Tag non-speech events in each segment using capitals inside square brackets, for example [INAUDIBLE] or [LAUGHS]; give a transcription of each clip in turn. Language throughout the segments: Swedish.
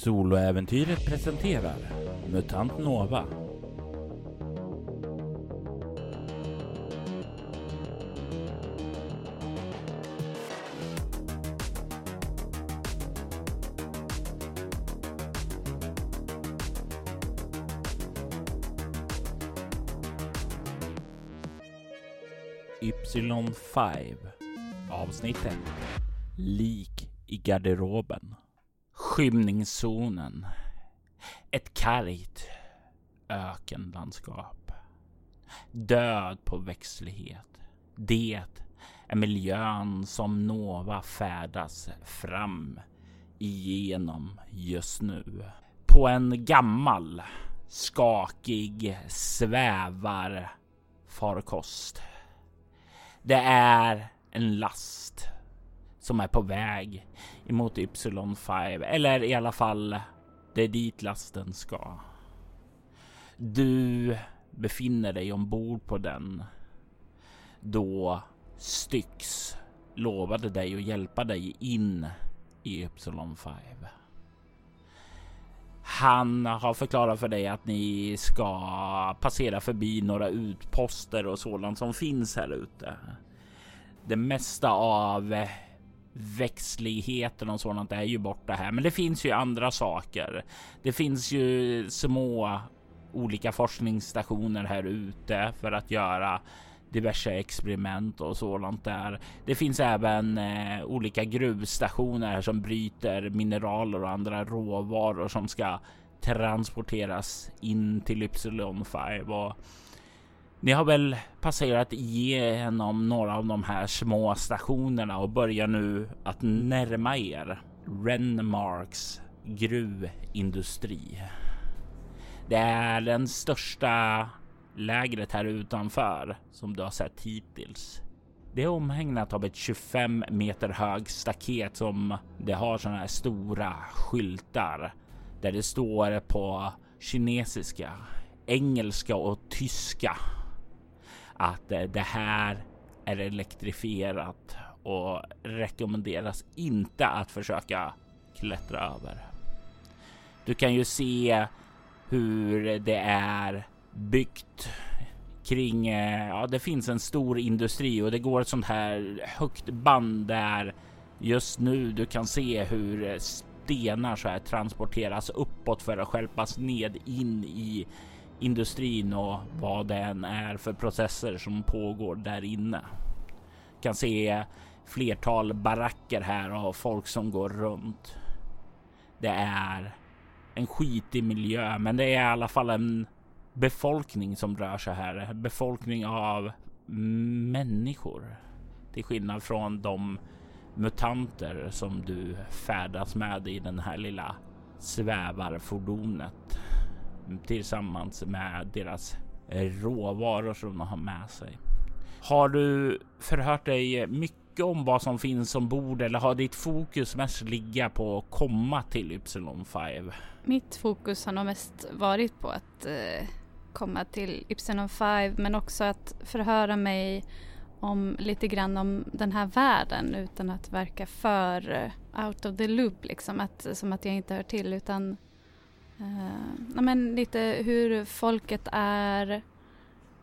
Soloäventyret presenterar MUTANT NOVA. Y5 Avsnitt 1 Lik i garderoben. Skymningszonen. Ett kargt ökenlandskap. Död på växtlighet. Det är miljön som Nova färdas fram igenom just nu. På en gammal skakig svävarfarkost. Det är en last som är på väg emot Y5 eller i alla fall det är dit lasten ska. Du befinner dig ombord på den då Styx lovade dig att hjälpa dig in i Y5. Han har förklarat för dig att ni ska passera förbi några utposter och sådant som finns här ute. Det mesta av växtligheten och sådant är ju borta här, men det finns ju andra saker. Det finns ju små olika forskningsstationer här ute för att göra diverse experiment och sådant där. Det finns även eh, olika gruvstationer som bryter mineraler och andra råvaror som ska transporteras in till Ypsilon 5 och ni har väl passerat igenom några av de här små stationerna och börjar nu att närma er Renmarks gruvindustri. Det är den största lägret här utanför som du har sett hittills. Det är omhägnat av ett 25 meter hög staket som det har sådana här stora skyltar där det står på kinesiska, engelska och tyska att eh, det här är elektrifierat och rekommenderas inte att försöka klättra över. Du kan ju se hur det är byggt kring. Eh, ja, det finns en stor industri och det går ett sånt här högt band där just nu du kan se hur eh, stenar så här transporteras uppåt för att skälpas ned in i industrin och vad det än är för processer som pågår där inne. Kan se flertal baracker här och folk som går runt. Det är en skitig miljö, men det är i alla fall en befolkning som rör sig här. Befolkning av människor. Till skillnad från de mutanter som du färdas med i den här lilla svävarfordonet tillsammans med deras eh, råvaror som de har med sig. Har du förhört dig mycket om vad som finns ombord eller har ditt fokus mest ligga på att komma till Ypsilon 5? Mitt fokus har nog mest varit på att eh, komma till Ypsilon 5 men också att förhöra mig om lite grann om den här världen utan att verka för eh, out of the loop liksom, att, som att jag inte hör till utan uh, men lite hur folket är,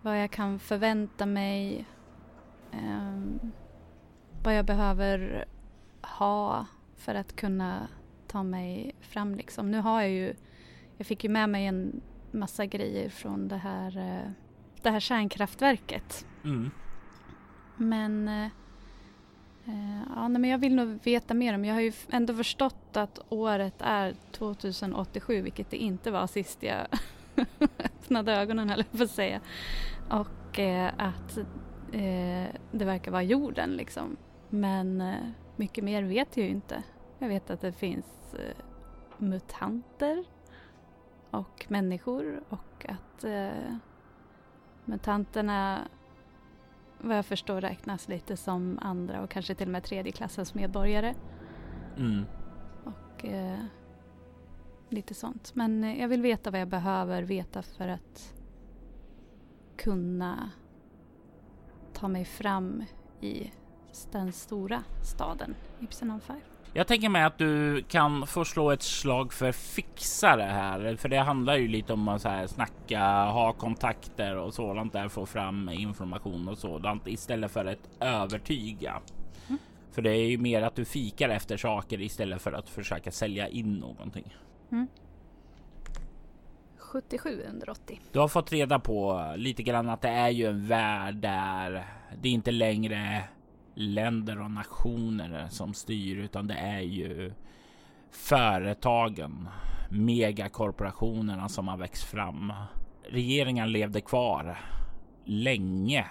vad jag kan förvänta mig, um, vad jag behöver ha för att kunna ta mig fram liksom. Nu har jag ju, jag fick ju med mig en massa grejer från det här, uh, det här kärnkraftverket. Mm. Men, eh, eh, Eh, ja, nej, men jag vill nog veta mer om, jag har ju ändå förstått att året är 2087 vilket det inte var sist jag [LAUGHS] öppnade ögonen höll jag på att säga. Och eh, att eh, det verkar vara jorden liksom. Men eh, mycket mer vet jag ju inte. Jag vet att det finns eh, mutanter och människor och att eh, mutanterna vad jag förstår räknas lite som andra och kanske till och med tredje klassens medborgare. Mm. Och eh, lite sånt. Men eh, jag vill veta vad jag behöver veta för att kunna ta mig fram i den stora staden Ipsen 5. Jag tänker mig att du kan få slå ett slag för fixare här, för det handlar ju lite om att så här snacka, ha kontakter och sådant där, få fram information och sådant istället för att övertyga. Mm. För det är ju mer att du fikar efter saker istället för att försöka sälja in någonting. Mm. 77 under 80. Du har fått reda på lite grann att det är ju en värld där det inte längre länder och nationer som styr, utan det är ju företagen, megakorporationerna som har växt fram. Regeringen levde kvar länge,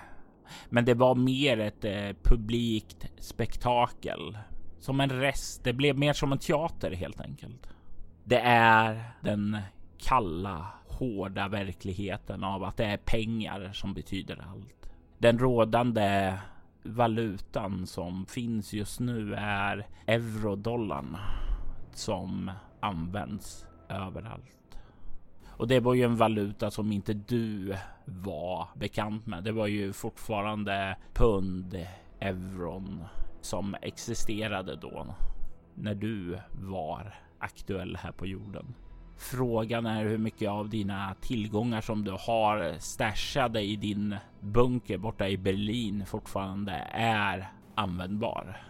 men det var mer ett eh, publikt spektakel. Som en rest. Det blev mer som en teater helt enkelt. Det är den kalla, hårda verkligheten av att det är pengar som betyder allt. Den rådande valutan som finns just nu är eurodollarn som används överallt. Och det var ju en valuta som inte du var bekant med. Det var ju fortfarande pund, euron som existerade då när du var aktuell här på jorden. Frågan är hur mycket av dina tillgångar som du har stashade i din bunker borta i Berlin fortfarande är användbar.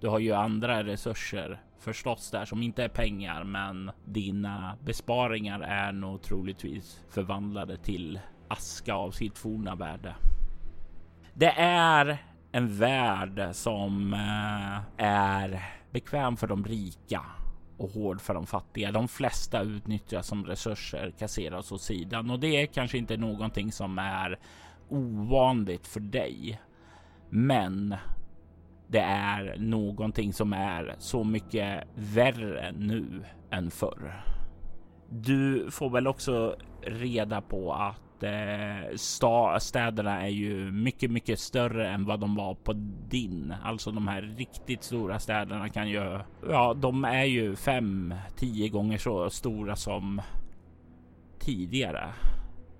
Du har ju andra resurser förstås där som inte är pengar, men dina besparingar är nog troligtvis förvandlade till aska av sitt forna värde. Det är en värld som eh, är bekväm för de rika och hård för de fattiga. De flesta utnyttjas som resurser, kasseras åt sidan och det är kanske inte någonting som är ovanligt för dig. Men det är någonting som är så mycket värre nu än förr. Du får väl också reda på att eh, sta, städerna är ju mycket, mycket större än vad de var på din. Alltså de här riktigt stora städerna kan ju, ja, de är ju fem, tio gånger så stora som tidigare.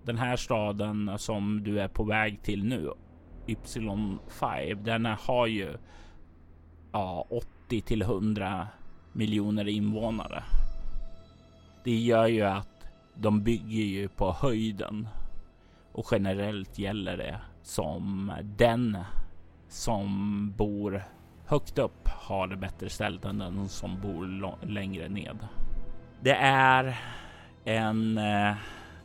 Den här staden som du är på väg till nu, Y5, den har ju ja, 80 till 100 miljoner invånare. Det gör ju att de bygger ju på höjden och generellt gäller det som den som bor högt upp har det bättre ställt än den som bor längre ned. Det är en eh,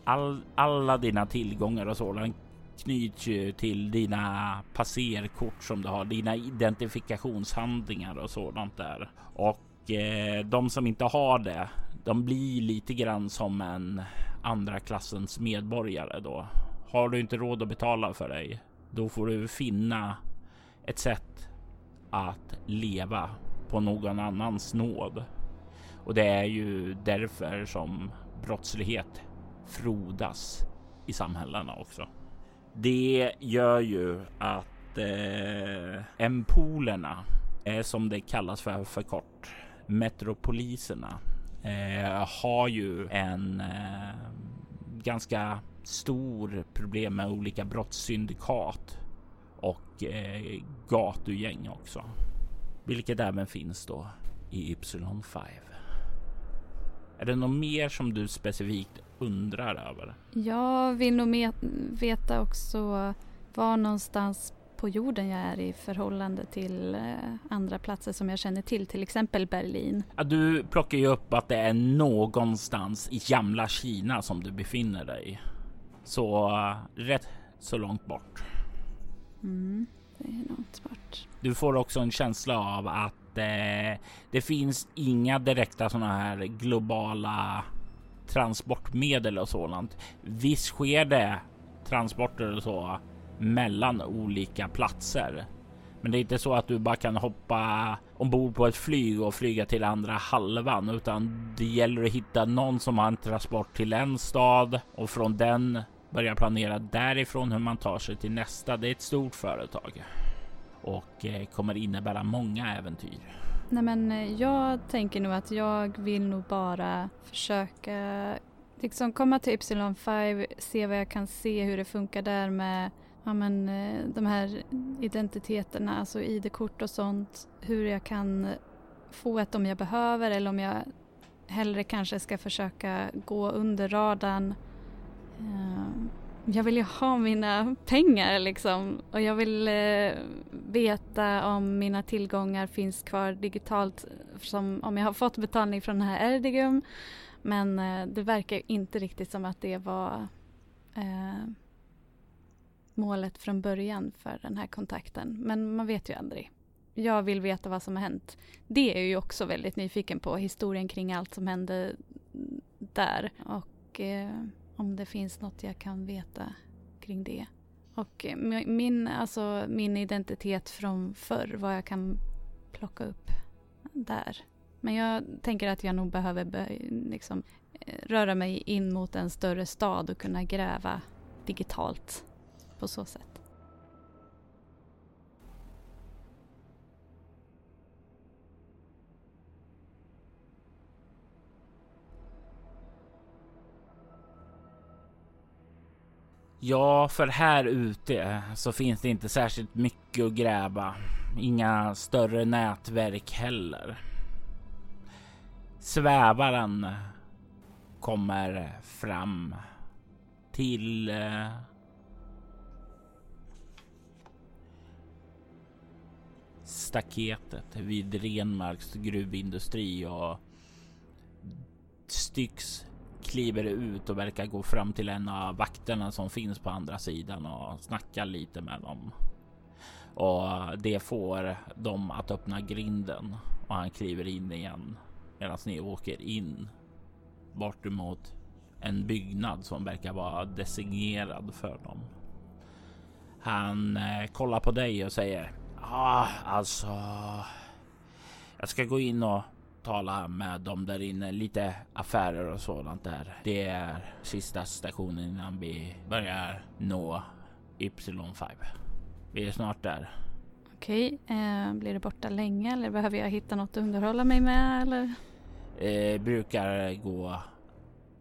all, alla dina tillgångar och sådant knyts ju till dina passerkort som du har, dina identifikationshandlingar och sådant där. Och eh, de som inte har det, de blir lite grann som en andra klassens medborgare då har du inte råd att betala för dig, då får du finna ett sätt att leva på någon annans nåd. Och det är ju därför som brottslighet frodas i samhällena också. Det gör ju att eh, M-polerna, eh, som det kallas för för kort, metropoliserna, eh, har ju en eh, ganska stor problem med olika brottssyndikat och eh, gatugäng också. Vilket även finns då i Y5. Är det något mer som du specifikt undrar över? Jag vill nog veta också var någonstans på jorden jag är i förhållande till eh, andra platser som jag känner till, till exempel Berlin. Ja, du plockar ju upp att det är någonstans i gamla Kina som du befinner dig. Så rätt så långt bort. Mm, det är långt bort. Du får också en känsla av att eh, det finns inga direkta sådana här globala transportmedel och sådant. Visst sker det transporter och så mellan olika platser. Men det är inte så att du bara kan hoppa ombord på ett flyg och flyga till andra halvan, utan det gäller att hitta någon som har en transport till en stad och från den börja planera därifrån hur man tar sig till nästa. Det är ett stort företag och eh, kommer innebära många äventyr. Nej, men eh, jag tänker nog att jag vill nog bara försöka liksom komma till Ypsilon 5, se vad jag kan se, hur det funkar där med ja, men, eh, de här identiteterna, alltså ID-kort och sånt. Hur jag kan få ett om jag behöver eller om jag hellre kanske ska försöka gå under radarn. Eh, jag vill ju ha mina pengar liksom och jag vill eh, veta om mina tillgångar finns kvar digitalt som om jag har fått betalning från den här Erdigum. Men eh, det verkar inte riktigt som att det var eh, målet från början för den här kontakten. Men man vet ju aldrig. Jag vill veta vad som har hänt. Det är jag ju också väldigt nyfiken på, historien kring allt som hände där. Och eh, om det finns något jag kan veta kring det. Och eh, min, alltså, min identitet från förr, vad jag kan plocka upp där. Men jag tänker att jag nog behöver liksom, eh, röra mig in mot en större stad och kunna gräva digitalt på så sätt. Ja, för här ute så finns det inte särskilt mycket att gräva. Inga större nätverk heller. Svävaren kommer fram till eh, staketet vid Renmarks gruvindustri och Styx kliver ut och verkar gå fram till en av vakterna som finns på andra sidan och snackar lite med dem. Och det får dem att öppna grinden och han kliver in igen medan ni åker in bort emot en byggnad som verkar vara designerad för dem. Han eh, kollar på dig och säger Ja, alltså. Jag ska gå in och tala med dem där inne. Lite affärer och sådant där. Det är sista stationen innan vi börjar nå Y5. Vi är snart där. Okej, eh, blir det borta länge eller behöver jag hitta något att underhålla mig med eller? Eh, brukar gå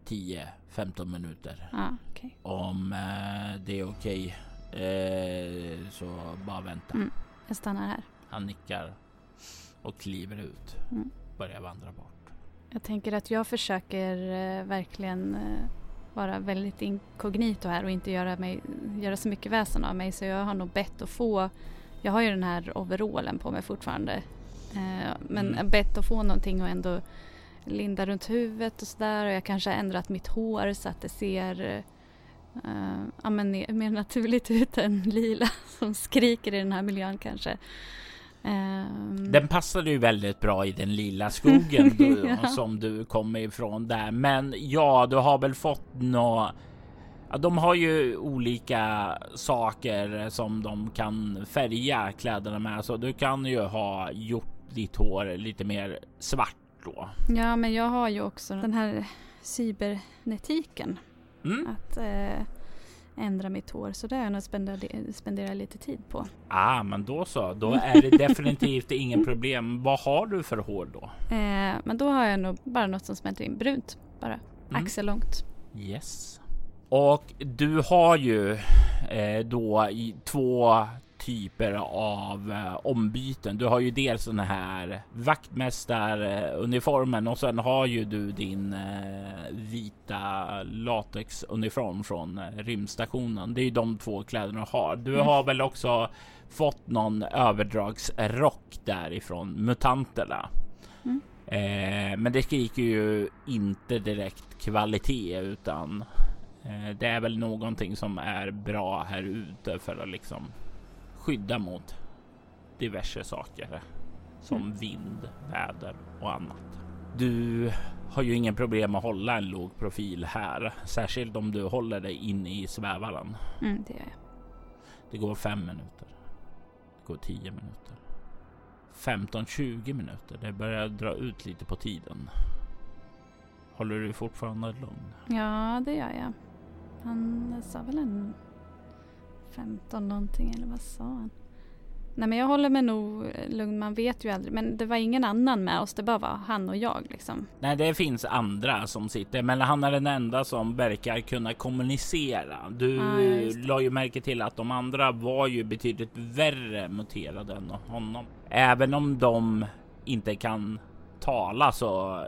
10-15 minuter. Ah, okay. Om eh, det är okej eh, så bara vänta. Mm. Jag stannar här. Han nickar och kliver ut. Mm. Börjar vandra bort. Jag tänker att jag försöker eh, verkligen eh, vara väldigt inkognito här och inte göra, mig, göra så mycket väsen av mig. Så jag har nog bett att få, jag har ju den här overallen på mig fortfarande. Eh, men mm. bett att få någonting och ändå linda runt huvudet och sådär. Och jag kanske har ändrat mitt hår så att det ser uh, ja, men mer naturligt ut än lila [LAUGHS] som skriker i den här miljön kanske. Um... Den passade ju väldigt bra i den lila skogen [LAUGHS] du, ja. som du kommer ifrån där. Men ja, du har väl fått nå Ja, de har ju olika saker som de kan färga kläderna med, så du kan ju ha gjort ditt hår lite mer svart då. Ja, men jag har ju också den här cybernetiken Mm. Att eh, ändra mitt hår. Så det har jag nog spenderat, spenderat lite tid på. Ah, men då så. Då är det definitivt ingen problem. Vad har du för hår då? Eh, men då har jag nog bara något som smälter in. Brunt bara. Mm. Axellångt. Yes. Och du har ju eh, då två typer av eh, ombyten. Du har ju dels den här vaktmästaruniformen och sen har ju du din eh, vita latexuniform från eh, rymdstationen. Det är ju de två kläderna du har. Du mm. har väl också fått någon överdragsrock därifrån mutanterna. Mm. Eh, men det skriker ju inte direkt kvalitet utan eh, det är väl någonting som är bra här ute för att liksom skydda mot diverse saker som mm. vind, väder och annat. Du har ju ingen problem att hålla en låg profil här, särskilt om du håller dig inne i svävaren. Mm, det gör jag. Det går fem minuter. Det går tio minuter. 15-20 minuter. Det börjar dra ut lite på tiden. Håller du fortfarande lugn? Ja, det gör jag. Han sa väl en 15 någonting eller vad sa han? Nej men jag håller mig nog lugn, man vet ju aldrig. Men det var ingen annan med oss, det bara var han och jag liksom. Nej det finns andra som sitter, men han är den enda som verkar kunna kommunicera. Du ah, la ju märke till att de andra var ju betydligt värre muterade än honom. Även om de inte kan tala så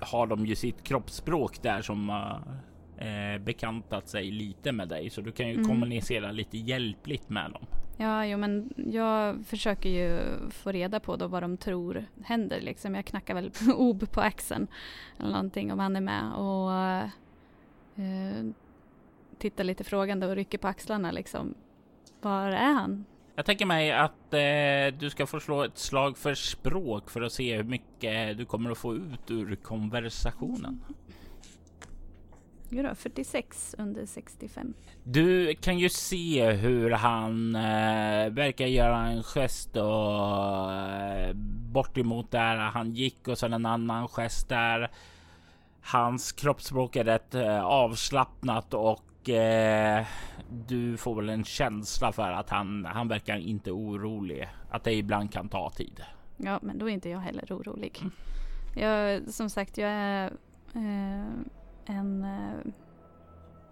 har de ju sitt kroppsspråk där som har eh, bekantat sig lite med dig så du kan ju mm. kommunicera lite hjälpligt med dem. Ja, jo, men jag försöker ju få reda på då vad de tror händer liksom. Jag knackar väl [LAUGHS] ob på axeln eller någonting om han är med och eh, tittar lite frågande och rycker på axlarna liksom. Var är han? Jag tänker mig att eh, du ska få slå ett slag för språk för att se hur mycket du kommer att få ut ur konversationen. Jo då, 46 under 65. Du kan ju se hur han eh, verkar göra en gest och eh, bort emot där han gick och sen en annan gest där. Hans kroppsspråk är rätt eh, avslappnat och eh, du får väl en känsla för att han, han verkar inte orolig. Att det ibland kan ta tid. Ja, men då är inte jag heller orolig. Mm. Jag, som sagt, jag är eh, en... Eh,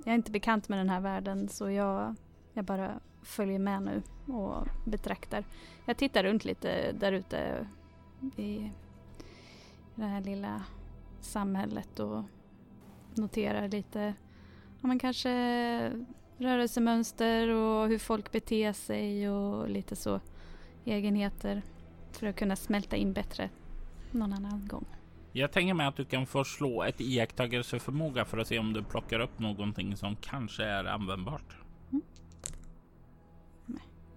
jag är inte bekant med den här världen så jag, jag bara följer med nu och betraktar. Jag tittar runt lite där ute i det här lilla samhället och noterar lite, ja men kanske rörelsemönster och hur folk beter sig och lite så egenheter för att kunna smälta in bättre någon annan gång. Jag tänker mig att du kan få slå ett iakttagelseförmåga för att se om du plockar upp någonting som kanske är användbart. Mm.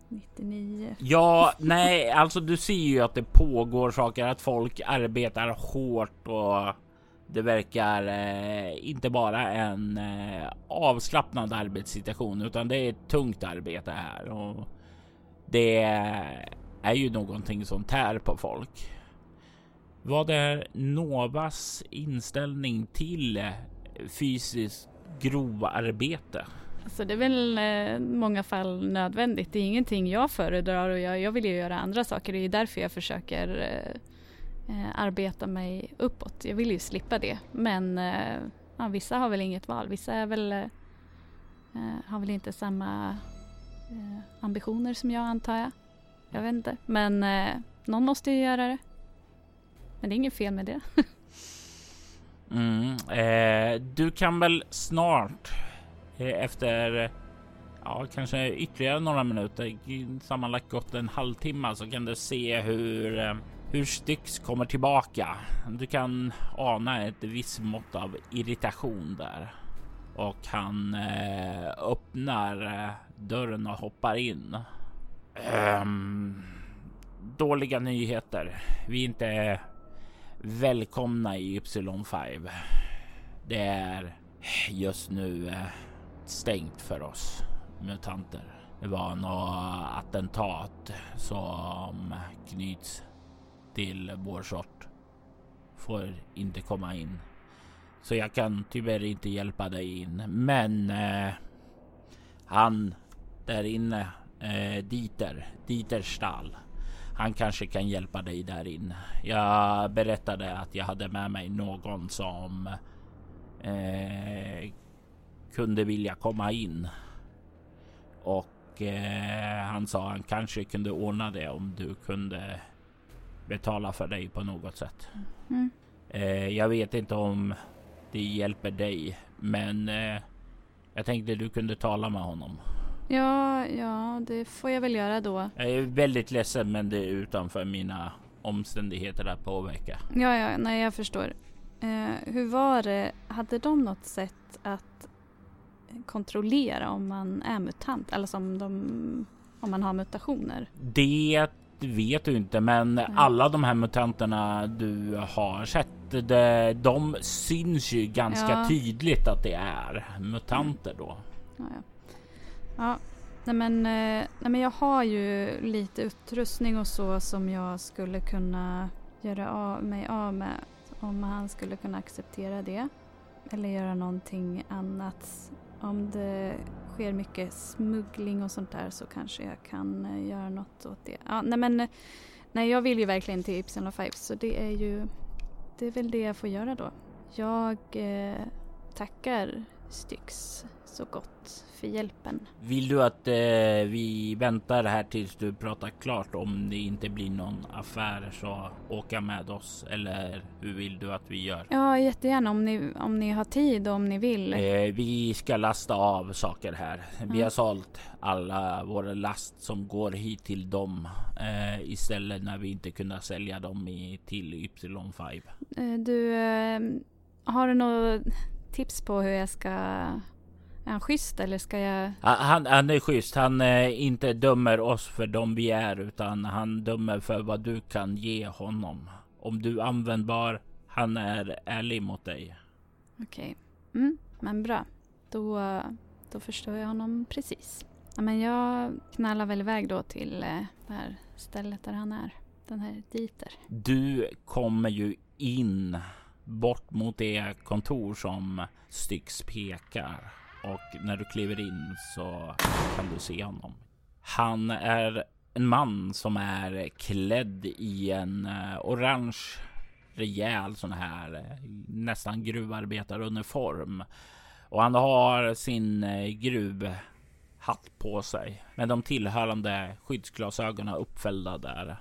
99. Ja, nej, alltså du ser ju att det pågår saker, att folk arbetar hårt och det verkar eh, inte bara en eh, avslappnad arbetssituation utan det är ett tungt arbete här och det är ju någonting som tär på folk. Vad är Novas inställning till eh, fysiskt grovarbete? Alltså det är väl i eh, många fall nödvändigt. Det är ingenting jag föredrar och jag, jag vill ju göra andra saker. Det är därför jag försöker eh, eh, arbeta mig uppåt. Jag vill ju slippa det. Men eh, ja, vissa har väl inget val. Vissa är väl, eh, eh har väl inte samma eh, ambitioner som jag antar jag. Jag vet inte. Men någon måste ju göra det. Men det är inget fel med det. [LAUGHS] mm, eh, du kan väl snart eh, efter ja, kanske ytterligare några minuter, sammanlagt gått en halvtimme, så kan du se hur eh, hur Styx kommer tillbaka. Du kan ana ett visst mått av irritation där och han eh, öppnar eh, dörren och hoppar in. Um, dåliga nyheter. Vi är inte välkomna i Ypsilon 5. Det är just nu eh, stängt för oss mutanter. Det var något attentat som knyts till vår sort. Får inte komma in. Så jag kan tyvärr inte hjälpa dig in. Men eh, han där inne, eh, Dieter, Dieter Stahl. Han kanske kan hjälpa dig där inne. Jag berättade att jag hade med mig någon som eh, kunde vilja komma in. Och eh, han sa han kanske kunde ordna det om du kunde betala för dig på något sätt. Mm. Eh, jag vet inte om det hjälper dig, men eh, jag tänkte du kunde tala med honom. Ja, ja, det får jag väl göra då. Jag är väldigt ledsen, men det är utanför mina omständigheter att påverka. Ja, ja, nej, jag förstår. Eh, hur var det? Hade de något sätt att kontrollera om man är mutant? Eller som de, om man har mutationer? Det vet du inte, men Nej. alla de här mutanterna du har sett, det, de syns ju ganska ja. tydligt att det är mutanter då. Ja, ja ja. Nej, men, eh, nej, men jag har ju lite utrustning och så som jag skulle kunna göra av, mig av med om han skulle kunna acceptera det. Eller göra någonting annat. Om det sker mycket smuggling och sånt där så kanske jag kan eh, göra något åt det. Ja, nej men nej, jag vill ju verkligen till Ypsilon Fives så det är ju det är väl det jag får göra då. Jag eh, tackar Styx så gott för hjälpen. Vill du att eh, vi väntar här tills du pratar klart om det inte blir någon affär så åka med oss eller hur vill du att vi gör? Ja, jättegärna om ni, om ni har tid och om ni vill. Eh, vi ska lasta av saker här. Vi Mm. har sålt alla våra last som går hit till dem eh, istället när vi inte kunde sälja dem i, till Y5. Eh, Du, eh, har du något tips på hur jag ska... Är han schysst eller ska jag... Han, han, är schysst. Han eh, inte dömer oss för de vi är utan han dömer för vad du kan ge honom. Om du är användbar, han är ärlig mot dig. Okej. Mm, men bra. Då, då förstår jag honom precis. Ja, men jag knallar väl iväg då till eh, det här stället där han är. Den här Dieter. Du kommer ju in bort mot det kontor som Styx pekar och när du kliver in så kan du se honom. Han är en man som är klädd i en eh, orange rejäl sån här eh, nästan gruvarbetaruniform och han har sin eh, gruvhatt på sig med de tillhörande skyddsglasögonen uppfällda där.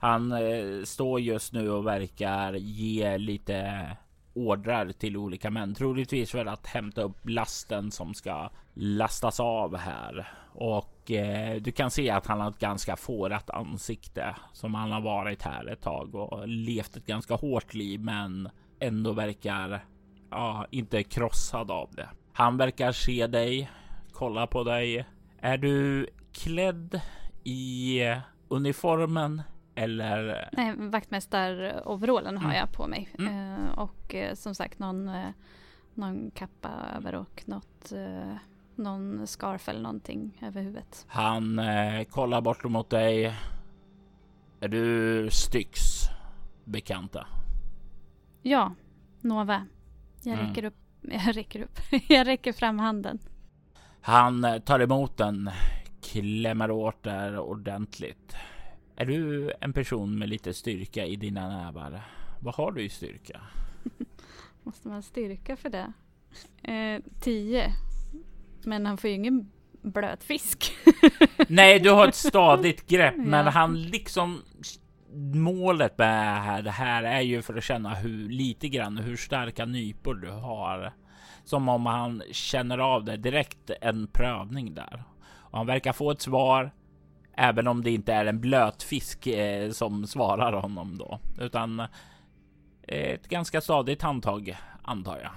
Han eh, står just nu och verkar ge lite ordrar till olika män, troligtvis för att hämta upp lasten som ska lastas av här. Och eh, du kan se att han har ett ganska fårat ansikte som han har varit här ett tag och levt ett ganska hårt liv, men ändå verkar ja, inte krossad av det. Han verkar se dig, kolla på dig. Är du klädd i uniformen eller? Nej, vaktmästaroverallen har Mm. jag på mig. Mm. Eh, och eh, som sagt någon, eh, någon kappa över och något, eh, någon scarf eller någonting över huvudet. Han eh, kollar bort mot dig. Är du Styx bekanta? Ja, Nova. Jag Mm. räcker upp. [LAUGHS] Jag räcker upp. [LAUGHS] jag räcker fram handen. Han eh, tar emot den, klämmer åt där ordentligt. Är du en person med lite styrka i dina nävar? Vad har du i styrka? [LAUGHS] Måste man styrka för det? Eh, tio. Men han får ju ingen blöt fisk. [LAUGHS] Nej, du har ett stadigt grepp, [LAUGHS] men Ja. han liksom målet med det här är ju för att känna hur lite grann hur starka nypor du har. Som om han känner av det direkt en prövning där. Och han verkar få ett svar även om det inte är en blöt fisk eh, som svarar honom då, utan eh, ett ganska stadigt handtag antar jag.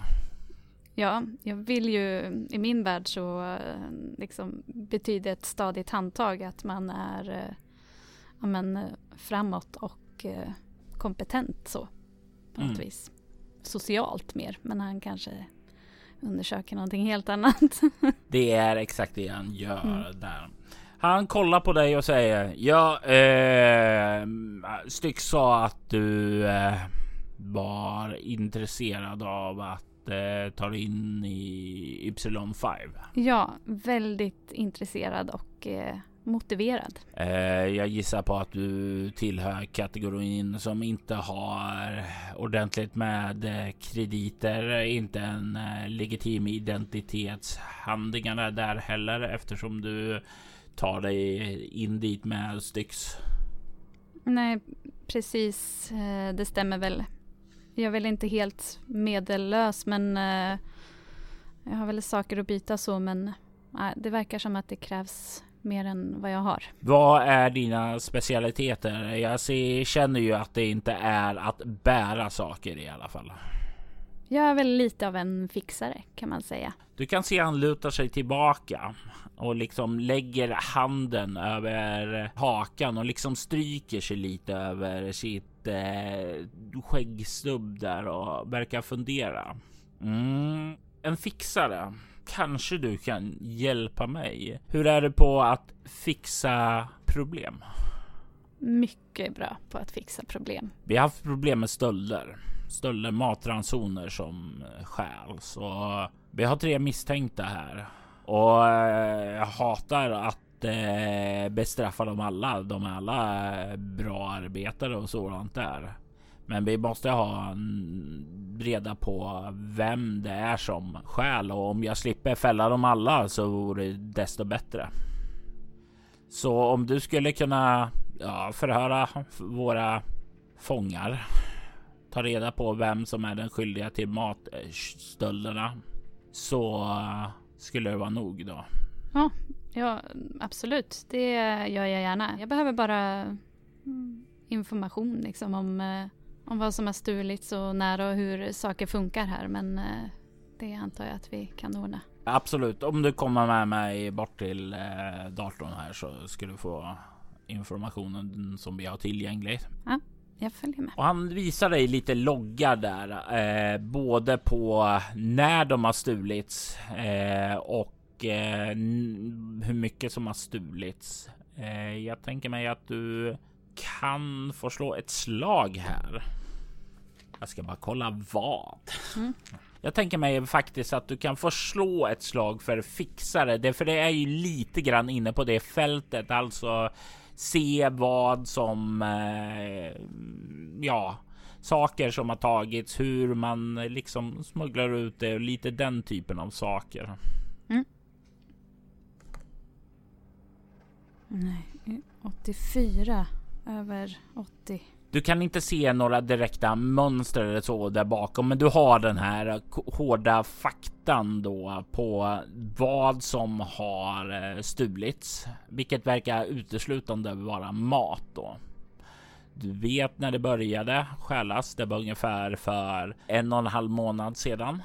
Ja, jag vill ju, i min värld så eh, liksom, betyder ett stadigt handtag att man är eh, ja, men, framåt och kompetent så på något Mm. vis. Socialt mer, men han kanske undersöker någonting helt annat. [LAUGHS] Det är exakt det han gör Mm. där. Han kollar på dig och säger ja, eh, Styx sa att du eh, var intresserad av att eh, ta dig in i Y5. ja, väldigt intresserad och eh, motiverad. Eh, jag gissar på att du tillhör kategorin som inte har ordentligt med eh, krediter, inte en eh, legitim identitetshandlingarna där heller eftersom du tar dig in dit med Styx. Nej, precis. eh, Det stämmer väl. Jag är väl inte helt medellös men eh, jag har väl saker att byta så men det verkar som att det krävs mer än vad jag har. Vad är dina specialiteter? Jag ser, känner ju att det inte är att bära saker i alla fall. Jag är väl lite av en fixare kan man säga. Du kan se han lutar sig tillbaka och liksom lägger handen över hakan och liksom stryker sig lite över sitt eh, skäggstubb där och verkar fundera. Mm, en fixare. Kanske du kan hjälpa mig. Hur är det på att fixa problem? Mycket bra på att fixa problem. Vi har haft problem med stölder. Stölder, matransoner som eh, stjäls och vi har tre misstänkta här. Och eh, jag hatar att eh, bestraffa dem alla. De är alla bra arbetare och sådant där. Men vi måste ha reda på vem det är som stjäl och om jag slipper fälla dem alla så vore det desto bättre. Så om du skulle kunna ja, förhöra våra fångar, ta reda på vem som är den skyldiga till matstölderna så skulle det vara nog då. Ja, ja absolut. Det gör jag gärna. Jag behöver bara mm, information liksom om, eh, om vad som har stulits och när och hur saker funkar här. Men eh, det antar jag att vi kan ordna. Absolut. Om du kommer med mig bort till eh, datorn här så ska du få informationen som vi har tillgänglig. Ja, jag följer med. Och han visar dig lite loggar där, eh, både på när de har stulits eh, och eh, hur mycket som har stulits. Eh, jag tänker mig att du kan få slå ett slag här. Jag ska bara kolla vad. Mm. Jag tänker mig faktiskt att du kan få slå ett slag för fixare. Det för det är ju lite grann inne på det fältet, alltså se vad som eh, ja, saker som har tagits, hur man liksom smugglar ut det och lite den typen av saker. Mm. Nej, 84 över 80. Du kan inte se några direkta mönster eller så där bakom, men du har den här hårda faktan då på vad som har eh, stulits, vilket verkar uteslutande vara mat då. Du vet när det började stjälas. Det var ungefär för en och en halv månad sedan.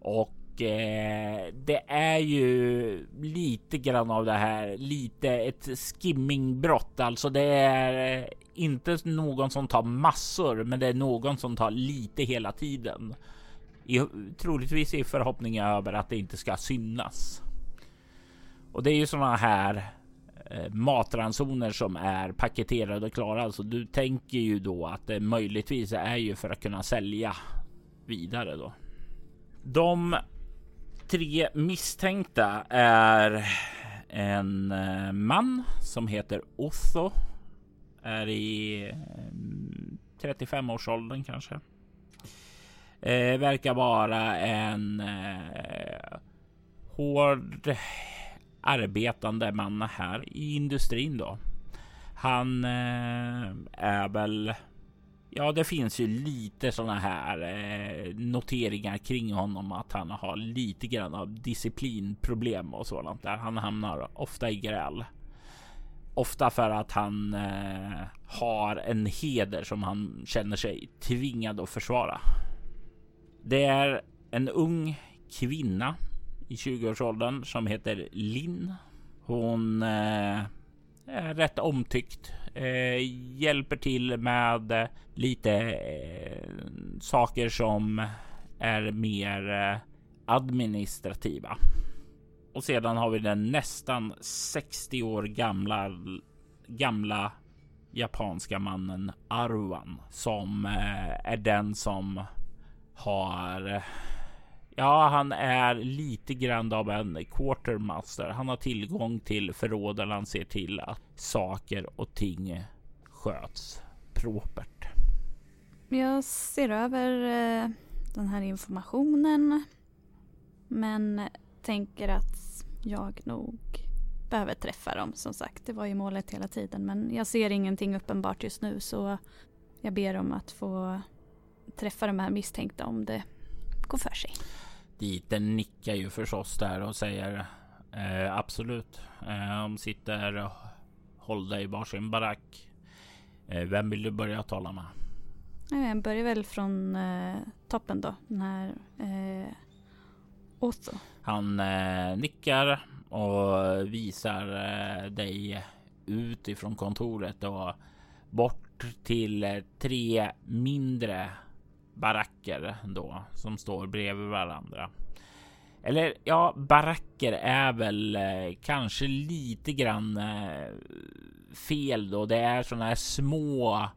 Och Eh, det är ju lite grann av det här, lite ett skimmingbrott. Alltså det är eh, inte någon som tar massor, men det är någon som tar lite hela tiden. I, troligtvis i förhoppning över att det inte ska synas. Och det är ju sådana här eh, matransoner som är paketerade och klara. Alltså du tänker ju då att det möjligtvis är ju för att kunna sälja vidare då. De tre misstänkta är en eh, man som heter Otho. Är i eh, 35 årsåldern kanske. Eh, verkar vara en eh, hård arbetande man här i industrin då. Han eh, är väl Ja, det finns ju lite sådana här eh, noteringar kring honom att han har lite grann av disciplinproblem och sådant där. Han hamnar ofta i gräl. Ofta för att han eh, har en heder som han känner sig tvingad att försvara. Det är en ung kvinna i 20-årsåldern som heter Linn. Hon eh, Eh, rätt omtyckt eh, hjälper till med eh, lite eh, saker som är mer eh, administrativa. Och sedan har vi den nästan 60 år gamla gamla japanska mannen Arwan som eh, är den som har eh, Ja, han är lite grann av en quartermaster. Han har tillgång till förråden. Han ser till att saker och ting sköts propert. Jag ser över eh, den här informationen. Men tänker att jag nog behöver träffa dem som sagt. Det var ju målet hela tiden. Men jag ser ingenting uppenbart just nu så jag ber om att få träffa de här misstänkta om det går för sig. Diten nickar ju förstås där och säger eh, absolut. Eh, de sitter och håller i varsin barack. Eh, vem vill du börja tala med? Jag börjar väl från eh, toppen då. Den här eh, Otto. Han eh, nickar och visar eh, dig ut ifrån kontoret och bort till eh, tre mindre baracker då som står bredvid varandra. Eller ja, baracker är väl eh, kanske lite grann eh, fel då. Det är sådana här små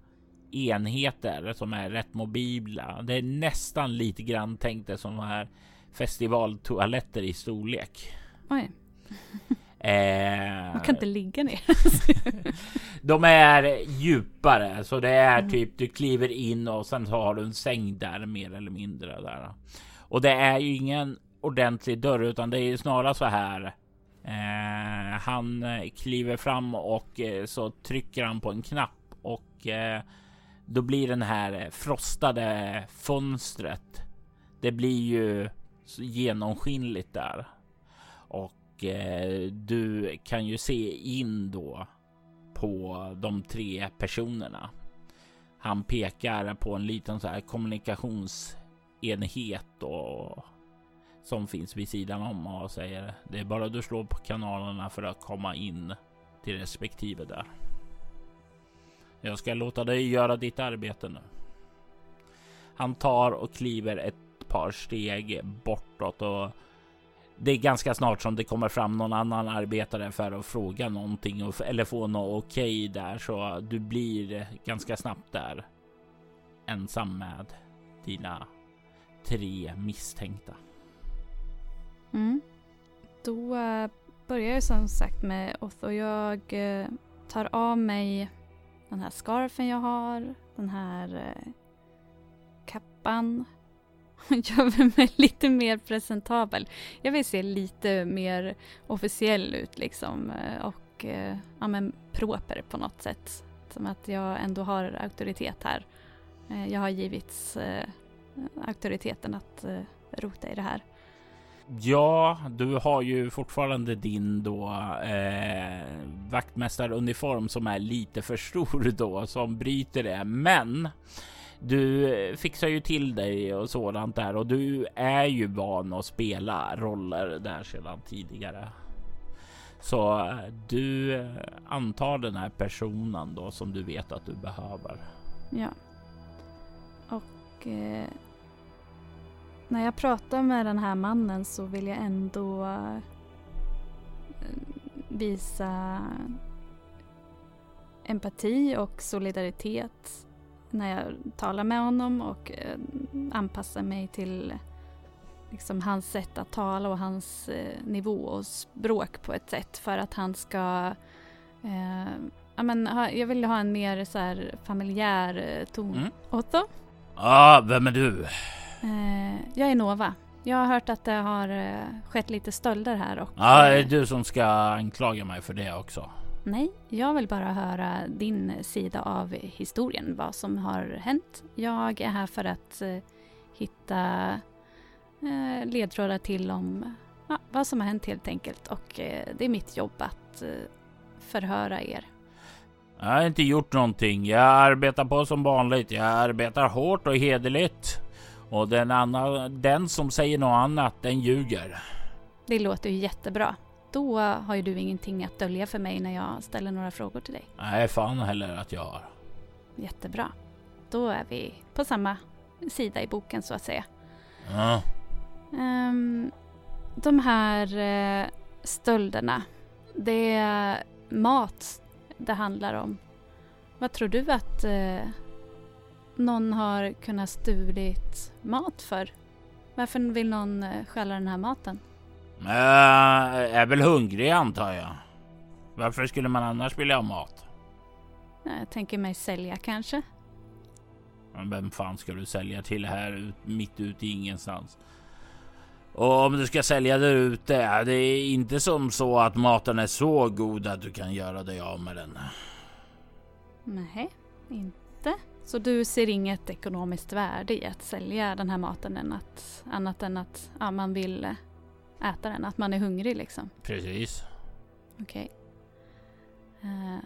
enheter som är rätt mobila. Det är nästan lite grann tänkt det som här festivaltoaletter i storlek. Oj. [LAUGHS] Eh, Man kan inte ligga ner. [LAUGHS] de är djupare så det är mm. typ du kliver in och sen har du en säng där mer eller mindre där. Och det är ju ingen ordentlig dörr utan det är snarare så här. Eh, han kliver fram och eh, så trycker han på en knapp och eh, då blir den här frostade fönstret. Det blir ju genomskinligt där och Eh, du kan ju se in då på de tre personerna. Han pekar på en liten så här kommunikationsenhet då, som finns vid sidan om och säger det är bara du slår på kanalerna för att komma in till respektive där. Jag ska låta dig göra ditt arbete nu. Han tar och kliver ett par steg bortåt och det är ganska snart som det kommer fram någon annan arbetare för att fråga någonting eller få något okej okay där så du blir ganska snabbt där ensam med dina tre misstänkta. Mm. Då eh, börjar jag som sagt med Otho. Jag eh, tar av mig den här scarfen jag har, den här eh, kappan [LAUGHS] gör mig lite mer presentabel. Jag vill se lite mer officiell ut liksom eh, och eh, ja, men proper på något sätt. Som att jag ändå har auktoritet här. Eh, jag har givits auktoriteten att rota i det här. Ja, du har ju fortfarande din då eh, vaktmästaruniform som är lite för stor då som bryter det. Men du eh, fixar ju till dig och sådant där och du är ju van att spela roller där sedan tidigare. Så eh, du eh, antar den här personen då som du vet att du behöver. Ja. Och eh, när jag pratar med den här mannen så vill jag ändå visa empati och solidaritet när jag talar med honom och eh, anpassar mig till liksom, hans sätt att tala och hans eh, nivå och språk på ett sätt för att han ska eh, ja, men, ha, jag vill ha en mer så här, familjär eh, ton. Mm. Otto? Ja, ah, vem är du? Eh, jag är Nova. Jag har hört att det har skett lite stölder här och... Ja, ah, det är du som ska anklaga mig för det också. Nej, jag vill bara höra din sida av historien, vad som har hänt. Jag är här för att eh, hitta eh, ledtrådar till om ja, vad som har hänt helt enkelt och eh, det är mitt jobb att förhöra er. Jag har inte gjort någonting. Jag arbetar på som vanligt. Jag arbetar hårt och hederligt. Och den, annan, den som säger något annat, den ljuger. Det låter ju jättebra. Då har ju du ingenting att dölja för mig när jag ställer några frågor till dig. Nej, fan heller att jag har. Jättebra. Då är vi på samma sida i boken så att säga. Ja. Um, de här uh, stölderna. Det är mat det handlar om. Vad tror du att uh, någon har kunnat stulit mat för? Varför vill någon uh, stjäla den här maten? Äh, är väl hungrig antar jag. Varför skulle man annars vilja ha mat? Jag tänker mig sälja kanske. Men vem fan ska du sälja till här mitt ute i ingenstans? Och om du ska sälja där ute, det är inte som så att maten är så god att du kan göra dig av med den. Nej, inte. Så du ser inget ekonomiskt värde i att sälja den här maten än att, annat än att ja, man vill äta den, att man är hungrig liksom. Precis. Okej. Okay. Uh, eh,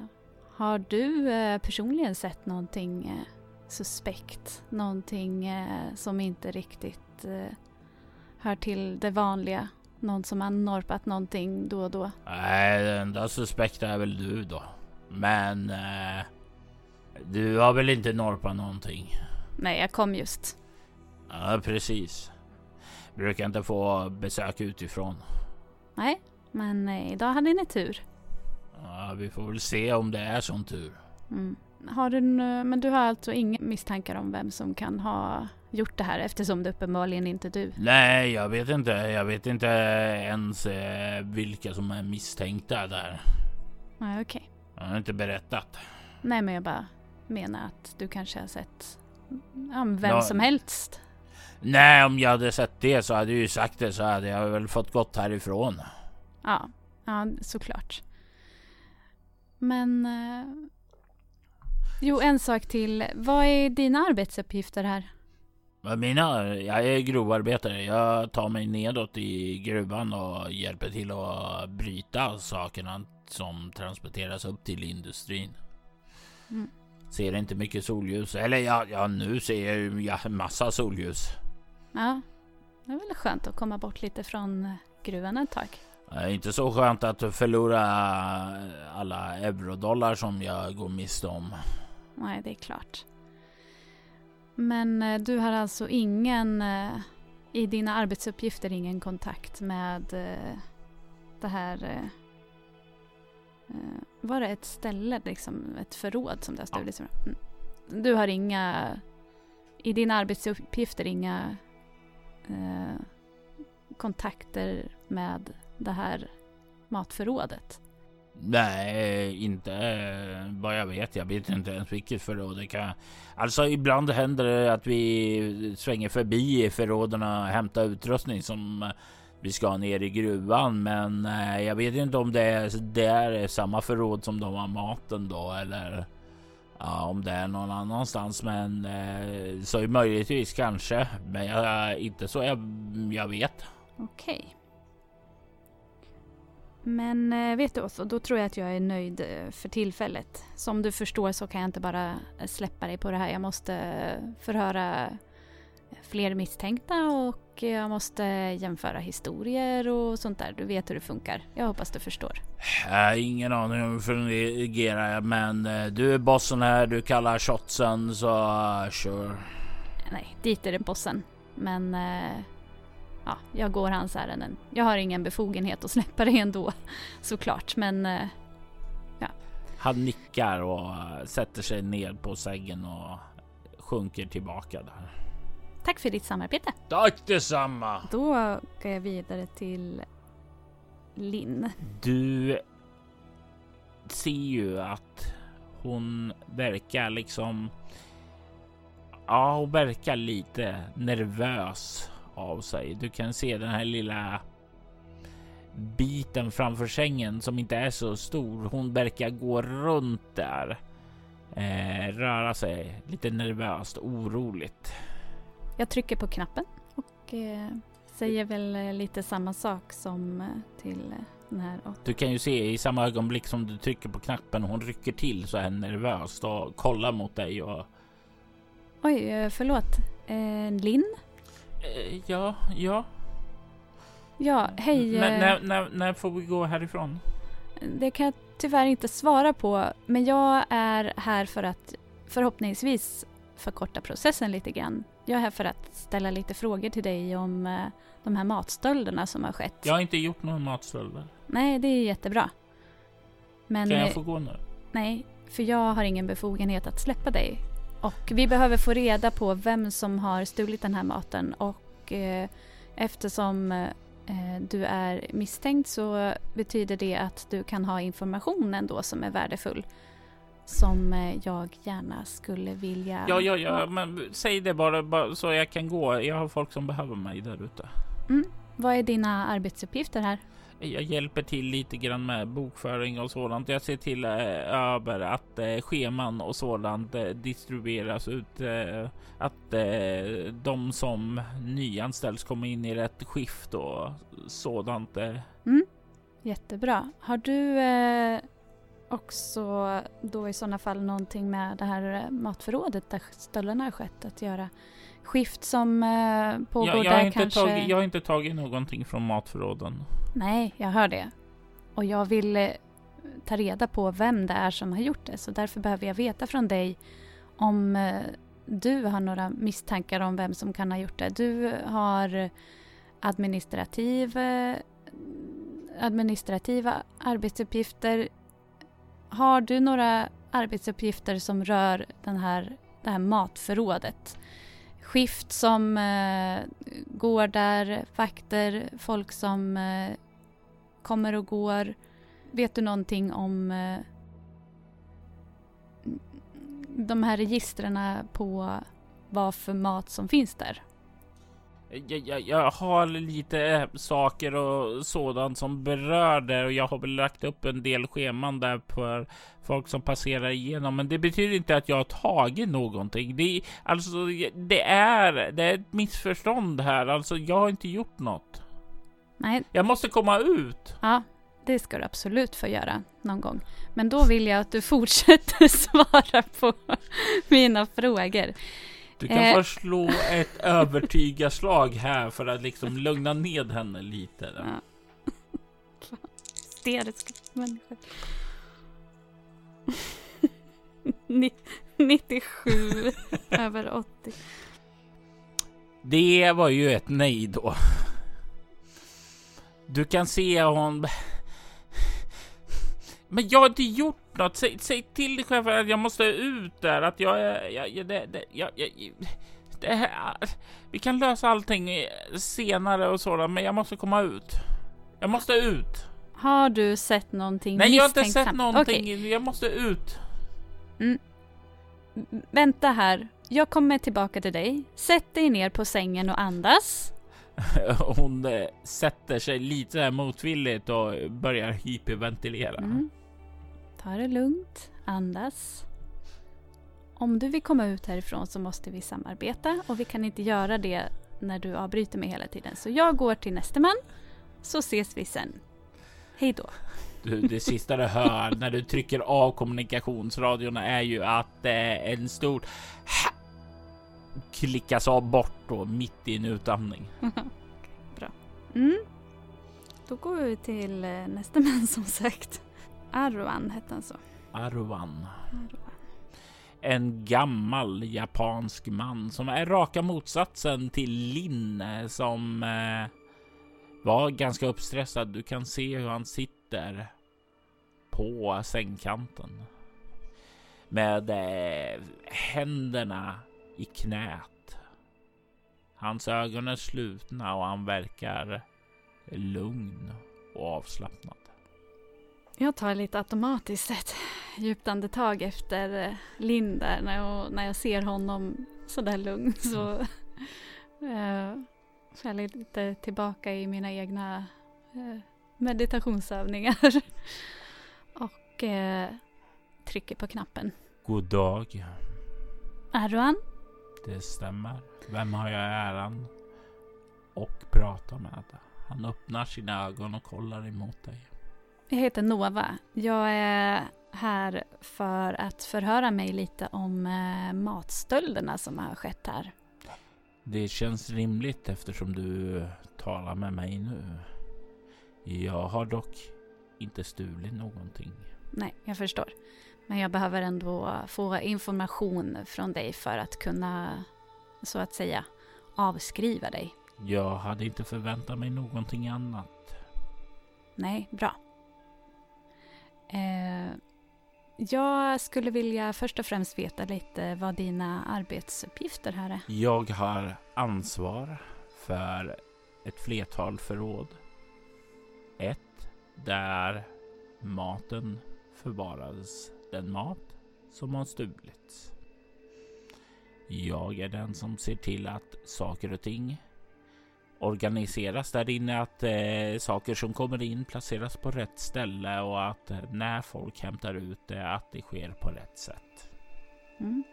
har du uh, personligen sett någonting uh, suspekt? Någonting som inte riktigt hör till det vanliga? Någon som har norpat någonting då och då? Nej, det enda suspekta är väl du då. Men du har väl inte norpat någonting? Nej, jag kom just. Ja, precis. Brukar inte få besök utifrån. Nej, men idag hade ni tur. Ja, vi får väl se om det är sån tur. Mm. Har du, men du har alltså inga misstankar om vem som kan ha gjort det här eftersom det uppenbarligen inte är du? Nej, jag vet inte. Jag vet inte ens eh, vilka som är misstänkta där. Nej, okej. Okay. Jag har inte berättat. Nej, men jag bara menar att du kanske har sett ja, vem no. som helst. Nej, om jag hade sett det så hade jag ju sagt det så hade jag väl fått gått härifrån. Ja, ja såklart. Men... Eh, jo, en sak till. Vad är dina arbetsuppgifter här? Mina? Jag är grovarbetare. Jag tar mig nedåt i gruvan och hjälper till att bryta sakerna som transporteras upp till industrin. Mm. Ser inte mycket solljus. Eller ja, ja nu ser jag ju massa solljus. Ja, det är väl skönt att komma bort lite från gruvan ett tag. Det är inte så skönt att förlora alla eurodollar som jag går miste om. Nej, det är klart. Men eh, du har alltså ingen eh, i dina arbetsuppgifter ingen kontakt med eh, det här var det ett ställe, liksom ett förråd som det har stulits ja. Mm. Du har inga, i dina arbetsuppgifter inga eh, kontakter med det här matförrådet? Nej, inte vad jag vet. Jag vet inte ens vilket förråd det kan. Alltså ibland händer det att vi svänger förbi förråden och hämtar utrustning som vi ska ner i gruvan. Men eh, jag vet inte om det är, det är samma förråd som de har maten då eller ja, om det är någon annanstans. Men eh, så möjligtvis kanske, men jag, eh, inte så jag, jag vet. Okej. Okay. Men eh, vet du också, då tror jag att jag är nöjd eh, för tillfället. Som du förstår så kan jag inte bara eh, släppa dig på det här. Jag måste förhöra fler misstänkta och jag måste jämföra historier och sånt där. Du vet hur det funkar. Jag hoppas du förstår. Jag har ingen aning om hur det fungerar men du är bossen här, du kallar shotsen så uh, sure. Nej, dit är det bossen. Men ja, jag går hans ärenden. Jag har ingen befogenhet att släppa det ändå [LAUGHS] såklart, men eh, ja. Han nickar och sätter sig ner på sängen och sjunker tillbaka där. Tack för ditt samarbete. Tack detsamma. Då går jag vidare till Linn. Du ser ju att hon verkar liksom. Ja, hon verkar lite nervös av sig. Du kan se den här lilla biten framför sängen som inte är så stor. Hon verkar gå runt där, eh, röra sig lite nervöst, oroligt. Jag trycker på knappen och eh, säger väl eh, lite samma sak som eh, till eh, den här. Du kan ju se i samma ögonblick som du trycker på knappen hon rycker till så här nervöst och kollar mot dig och. Oj, förlåt. Eh, Linn? Eh, ja, ja. Ja, hej. N när, när, när får vi gå härifrån? Det kan jag tyvärr inte svara på, men jag är här för att förhoppningsvis förkorta processen lite grann. Jag är här för att ställa lite frågor till dig om eh, de här matstölderna som har skett. Jag har inte gjort några matstölder. Nej, det är jättebra. Men, kan jag få gå nu? Nej, för jag har ingen befogenhet att släppa dig. Och vi behöver få reda på vem som har stulit den här maten och eh, eftersom eh, du är misstänkt så betyder det att du kan ha information ändå som är värdefull. Som eh, jag gärna skulle vilja... Ja, ja, ja, men säg det bara, bara, så jag kan gå. Jag har folk som behöver mig där ute. Mm. Vad är dina arbetsuppgifter här? Jag hjälper till lite grann med bokföring och sådant. Jag ser till eh, över att eh, scheman och sådant eh, distribueras ut. Eh, att eh, de som nyanställs kommer in i rätt skift och sådant. Mm. Jättebra. Har du också då i sådana fall någonting med det här matförrådet där stölderna har skett att göra? skift som eh, pågår jag, jag där kanske... Tagit, jag har inte tagit någonting från matförråden. Nej, jag hör det. Och jag vill eh, ta reda på vem det är som har gjort det. Så därför behöver jag veta från dig om eh, du har några misstankar om vem som kan ha gjort det. Du har administrativ, eh, administrativa arbetsuppgifter. Har du några arbetsuppgifter som rör den här, det här matförrådet. Skift som eh, går där, vakter, folk som eh, kommer och går. Vet du någonting om eh, de här registren på vad för mat som finns där? Jag, jag, jag, har lite saker och sådant som berör det och jag har väl lagt upp en del scheman där för folk som passerar igenom. Men det betyder inte att jag har tagit någonting. Det, alltså, det är, det är ett missförstånd här. Alltså, jag har inte gjort något. Nej. Jag måste komma ut. Ja, det ska du absolut få göra någon gång. Men då vill jag att du fortsätter [LAUGHS] svara på mina frågor. Du kan eh. först slå ett [LAUGHS] övertygarslag här för att liksom lugna ned henne lite. Ja. Hysteriska människor. [LAUGHS] 97 [LAUGHS] över 80. Det var ju ett nej då. Du kan se hon men jag har inte gjort något. Säg, säg till chefen att jag måste ut där. Att jag är... Jag, det, det, jag, jag, det här, vi kan lösa allting senare och sådär, men jag måste komma ut. Jag måste ut. Har du sett någonting Nej, jag har inte sett någonting. Okay. Jag måste ut. Mm. Vänta här. Jag kommer tillbaka till dig. Sätt dig ner på sängen och andas. [LAUGHS] Hon eh, sätter sig lite motvilligt och börjar hyperventilera. Mm. Ta det lugnt, andas. Om du vill komma ut härifrån så måste vi samarbeta och vi kan inte göra det när du avbryter mig hela tiden. Så jag går till nästa man så ses vi sen. Hej då. Du, det sista du hör när du trycker av kommunikationsradion är ju att eh, en stor klickas av bort då mitt i en utandning. [LAUGHS] Bra. Mm. Då går vi till eh, nästa man som sagt. Arwan hette han så. Arwan. En gammal japansk man som är raka motsatsen till Lin som eh, var ganska uppstressad. Du kan se hur han sitter på sängkanten med eh, händerna i knät. Hans ögon är slutna och han verkar lugn och avslappnad. Jag tar lite automatiskt ett djupt andetag efter eh, Linn där när jag, när jag ser honom sådär lugn så äh, [LAUGHS] så jag lite tillbaka i mina egna äh, meditationsövningar [LAUGHS] och äh, trycker på knappen. God dag. Arwan? Det stämmer. Vem har jag äran och prata med? Han öppnar sina ögon och kollar emot dig. Jag heter Nova. Jag är här för att förhöra mig lite om eh, matstölderna som har skett här. Det känns rimligt eftersom du talar med mig nu. Jag har dock inte stulit någonting. Nej, jag förstår. Men jag behöver ändå få information från dig för att kunna, så att säga, avskriva dig. Jag hade inte förväntat mig någonting annat. Nej, bra. Eh, jag skulle vilja först och främst veta lite vad dina arbetsuppgifter här är. Jag har ansvar för ett flertal förråd. Ett där maten förvarades den mat som har stulits. Jag är den som ser till att saker och ting organiseras där inne, att eh, saker som kommer in placeras på rätt ställe och att eh, när folk hämtar ut det, att det sker på rätt sätt. Mm.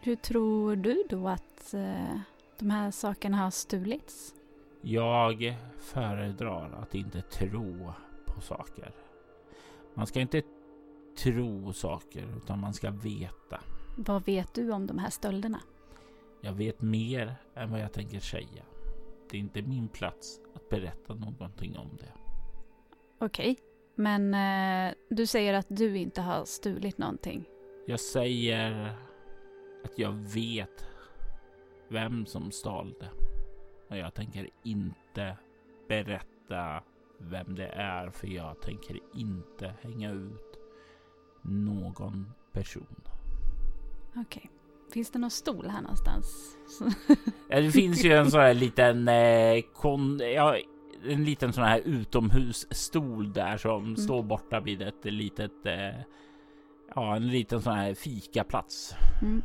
Hur tror du då att eh, de här sakerna har stulits? Jag föredrar att inte tro på saker. Man ska inte tro saker utan man ska veta. Vad vet du om de här stölderna? Jag vet mer än vad jag tänker säga. Det är inte min plats att berätta någonting om det. Okej, men eh, du säger att du inte har stulit någonting. Jag säger att jag vet vem som stal det. Och jag tänker inte berätta vem det är för jag tänker inte hänga ut någon person. Okej. Finns det någon stol här någonstans? [LAUGHS] ja, det finns ju en sån här liten eh, kon, ja, en liten sån här utomhusstol där som mm. står borta vid ett litet, eh, ja, en liten sån här fikaplats. Mm.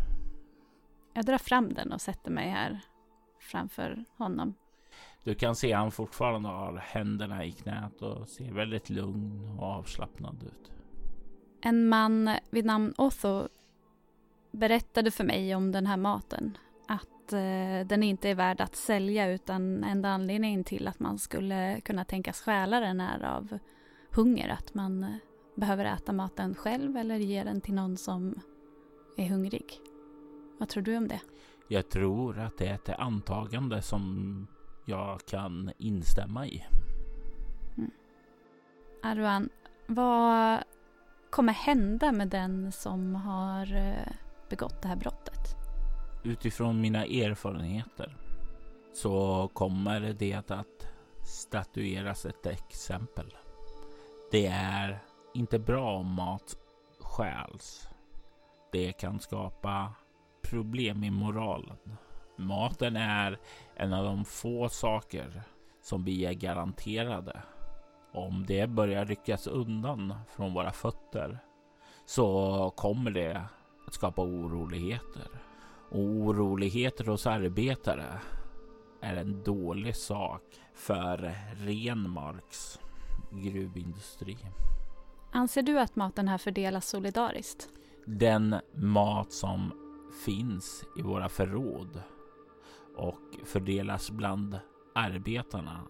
Jag drar fram den och sätter mig här framför honom. Du kan se han fortfarande har händerna i knät och ser väldigt lugn och avslappnad ut. En man vid namn Otho berättade för mig om den här maten. Att eh, den inte är värd att sälja utan enda anledningen till att man skulle kunna tänkas stjäla den är av hunger. Att man eh, behöver äta maten själv eller ge den till någon som är hungrig. Vad tror du om det? Jag tror att det är ett antagande som jag kan instämma i. Mm. Arwan, vad kommer hända med den som har eh, begått det här brottet? Utifrån mina erfarenheter så kommer det att statueras ett exempel. Det är inte bra om mat stjäls. Det kan skapa problem i moralen. Maten är en av de få saker som vi är garanterade. Om det börjar ryckas undan från våra fötter så kommer det att skapa oroligheter. Och oroligheter hos arbetare är en dålig sak för Renmarks gruvindustri. Anser du att maten här fördelas solidariskt? Den mat som finns i våra förråd och fördelas bland arbetarna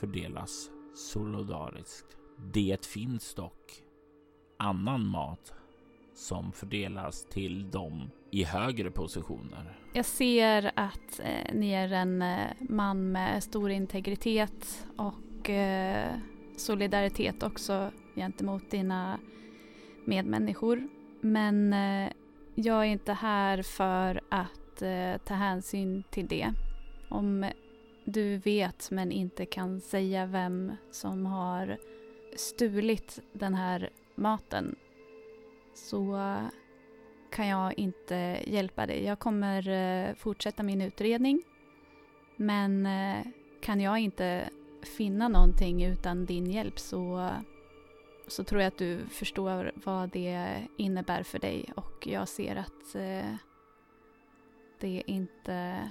fördelas solidariskt. Det finns dock annan mat som fördelas till dem i högre positioner. Jag ser att eh, ni är en eh, man med stor integritet och eh, solidaritet också gentemot dina medmänniskor. Men eh, jag är inte här för att eh, ta hänsyn till det. Om du vet men inte kan säga vem som har stulit den här maten så kan jag inte hjälpa dig. Jag kommer eh, fortsätta min utredning men eh, kan jag inte finna någonting utan din hjälp så, så tror jag att du förstår vad det innebär för dig och jag ser att eh, det inte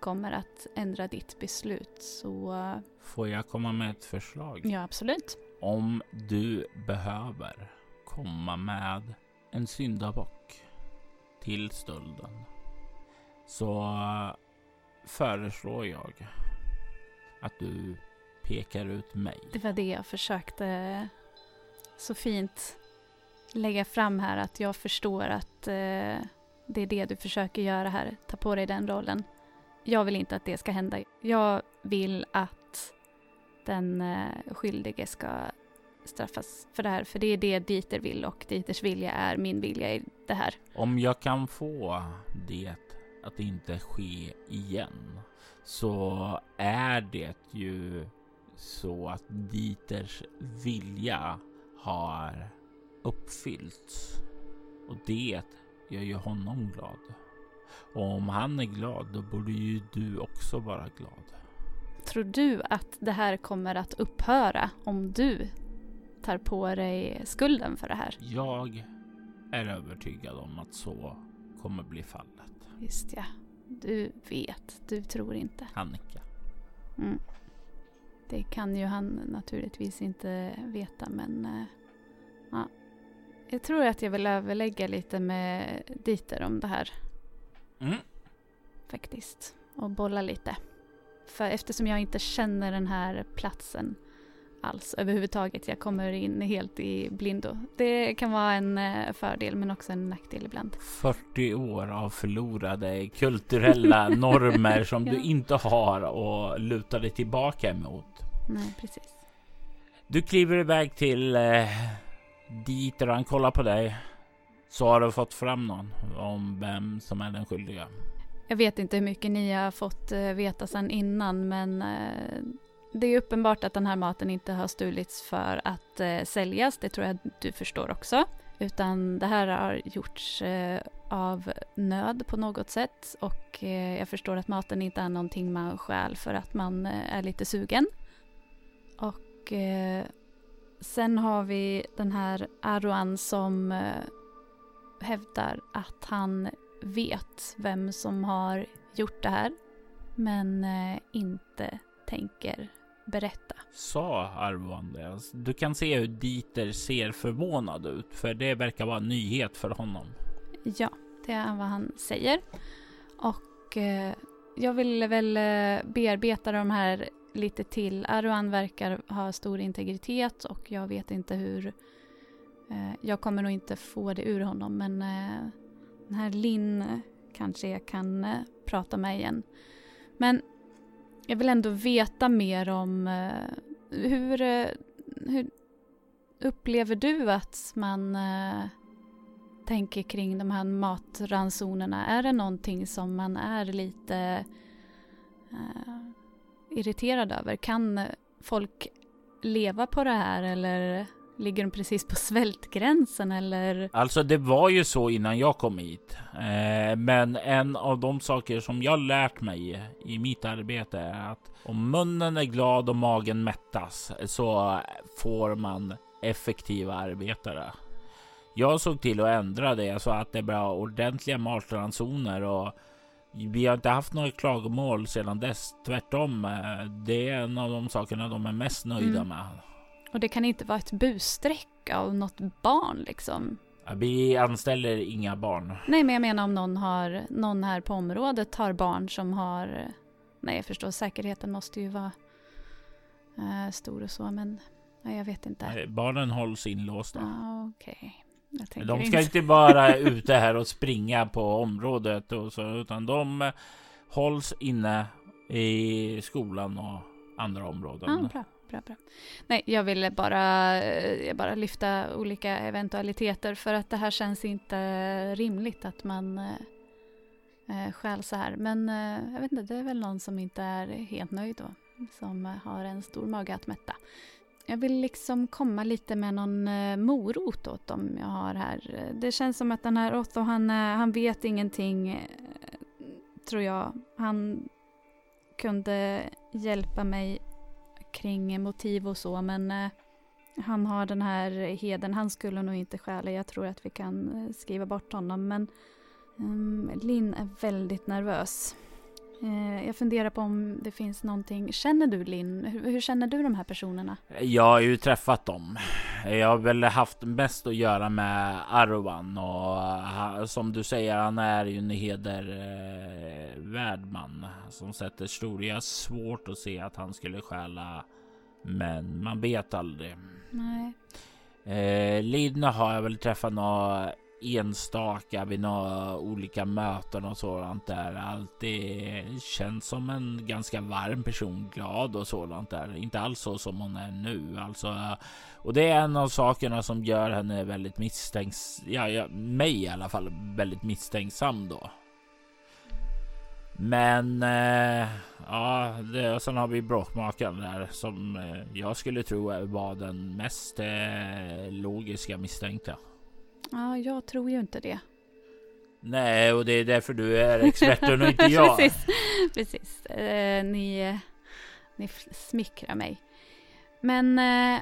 kommer att ändra ditt beslut så... Får jag komma med ett förslag? Ja, absolut. Om du behöver komma med en syndabock till stölden så föreslår jag att du pekar ut mig. Det var det jag försökte så fint lägga fram här att jag förstår att eh, det är det du försöker göra här. Ta på dig den rollen. Jag vill inte att det ska hända. Jag vill att den eh, skyldige ska straffas för det här. För det är det Dieter vill och Dieters vilja är min vilja i det här. Om jag kan få det att inte ske igen så är det ju så att Dieters vilja har uppfyllts. Och det gör ju honom glad. Och om han är glad, då borde ju du också vara glad. Tror du att det här kommer att upphöra om du tar på dig skulden för det här? Jag är övertygad om att så kommer bli fallet. Just ja. Du vet, du tror inte. Han nickar. Mm. Det kan ju han naturligtvis inte veta men uh, ja. Jag tror att jag vill överlägga lite med Dieter om det här. Mm. Faktiskt. Och bolla lite. För eftersom jag inte känner den här platsen alls överhuvudtaget. Jag kommer in helt i blindo. Det kan vara en eh, fördel men också en nackdel ibland. 40 år av förlorade kulturella [LAUGHS] normer som ja. du inte har och luta dig tillbaka emot. Nej, precis. Du kliver iväg till eh, dit och han kollar på dig. Så har du fått fram någon om vem som är den skyldiga. Jag vet inte hur mycket ni har fått eh, veta sedan innan men eh, det är uppenbart att den här maten inte har stulits för att eh, säljas. Det tror jag du förstår också. Utan det här har gjorts eh, av nöd på något sätt och eh, jag förstår att maten inte är någonting man stjäl för att man eh, är lite sugen. Och eh, sen har vi den här Aruan som eh, hävdar att han vet vem som har gjort det här men eh, inte tänker berätta. Sa Arvan det? Du kan se hur Dieter ser förvånad ut, för det verkar vara en nyhet för honom. Ja, det är vad han säger. Och eh, jag ville väl eh, bearbeta de här lite till. Aruan verkar ha stor integritet och jag vet inte hur... Eh, jag kommer nog inte få det ur honom men eh, den här Linn kanske jag kan eh, prata med igen. Men jag vill ändå veta mer om eh, hur, eh, hur upplever du att man eh, tänker kring de här matransonerna? Är det någonting som man är lite uh, irriterad över? Kan folk leva på det här eller Ligger de precis på svältgränsen eller? Alltså det var ju så innan jag kom hit. Eh, men en av de saker som jag lärt mig i mitt arbete är att om munnen är glad och magen mättas så får man effektiva arbetare. Jag såg till att ändra det så att det blir ordentliga matransoner och vi har inte haft några klagomål sedan dess. Tvärtom, eh, det är en av de sakerna de är mest nöjda mm. med. Och det kan inte vara ett busstreck av något barn liksom. Vi anställer inga barn. Nej, men jag menar om någon, har, någon här på området har barn som har... Nej, jag förstår säkerheten måste ju vara äh, stor och så, men nej, jag vet inte. Nej, barnen hålls inlåsta. Ah, okay. De ska inte vara ute här och springa på området och så, utan de hålls inne i skolan och andra områden. Ah, bra bra, bra. Nej, jag ville bara, jag bara lyfta olika eventualiteter för att det här känns inte rimligt att man eh, eh, stjäl så här. Men eh, jag vet inte, det är väl någon som inte är helt nöjd då, som har en stor mage att mätta. Jag vill liksom komma lite med någon eh, morot åt dem jag har här. Det känns som att den här Otto, han, han vet ingenting, tror jag. Han kunde hjälpa mig kring motiv och så men eh, han har den här heden, han skulle nog inte stjäla, jag tror att vi kan eh, skriva bort honom men um, Linn är väldigt nervös. Eh, jag funderar på om det finns någonting. Känner du Linn? Hur, känner du de här personerna? Jag har ju träffat dem. Jag har väl haft mest att göra med Arvan och som du säger, han är ju en hedervärd man som sätter stor. Jag har svårt att se att han skulle stjäla, men man vet aldrig. Nej. Eh, har jag väl träffat några enstaka vid några olika möten och sådant där. Alltid känns som en ganska varm person, glad och sådant där. Inte alls så som hon är nu alltså. Och det är en av sakerna som gör henne väldigt misstänksam, ja, ja mig i alla fall väldigt misstänksam då. Men eh, ja, det, och sen har vi bråkmakaren där som eh, jag skulle tro var den mest eh, logiska misstänkta. Ja, jag tror ju inte det. Nej, och det är därför du är experten och inte [LAUGHS] jag. precis, precis. Eh, ni, ni smickrar mig. Men... Eh,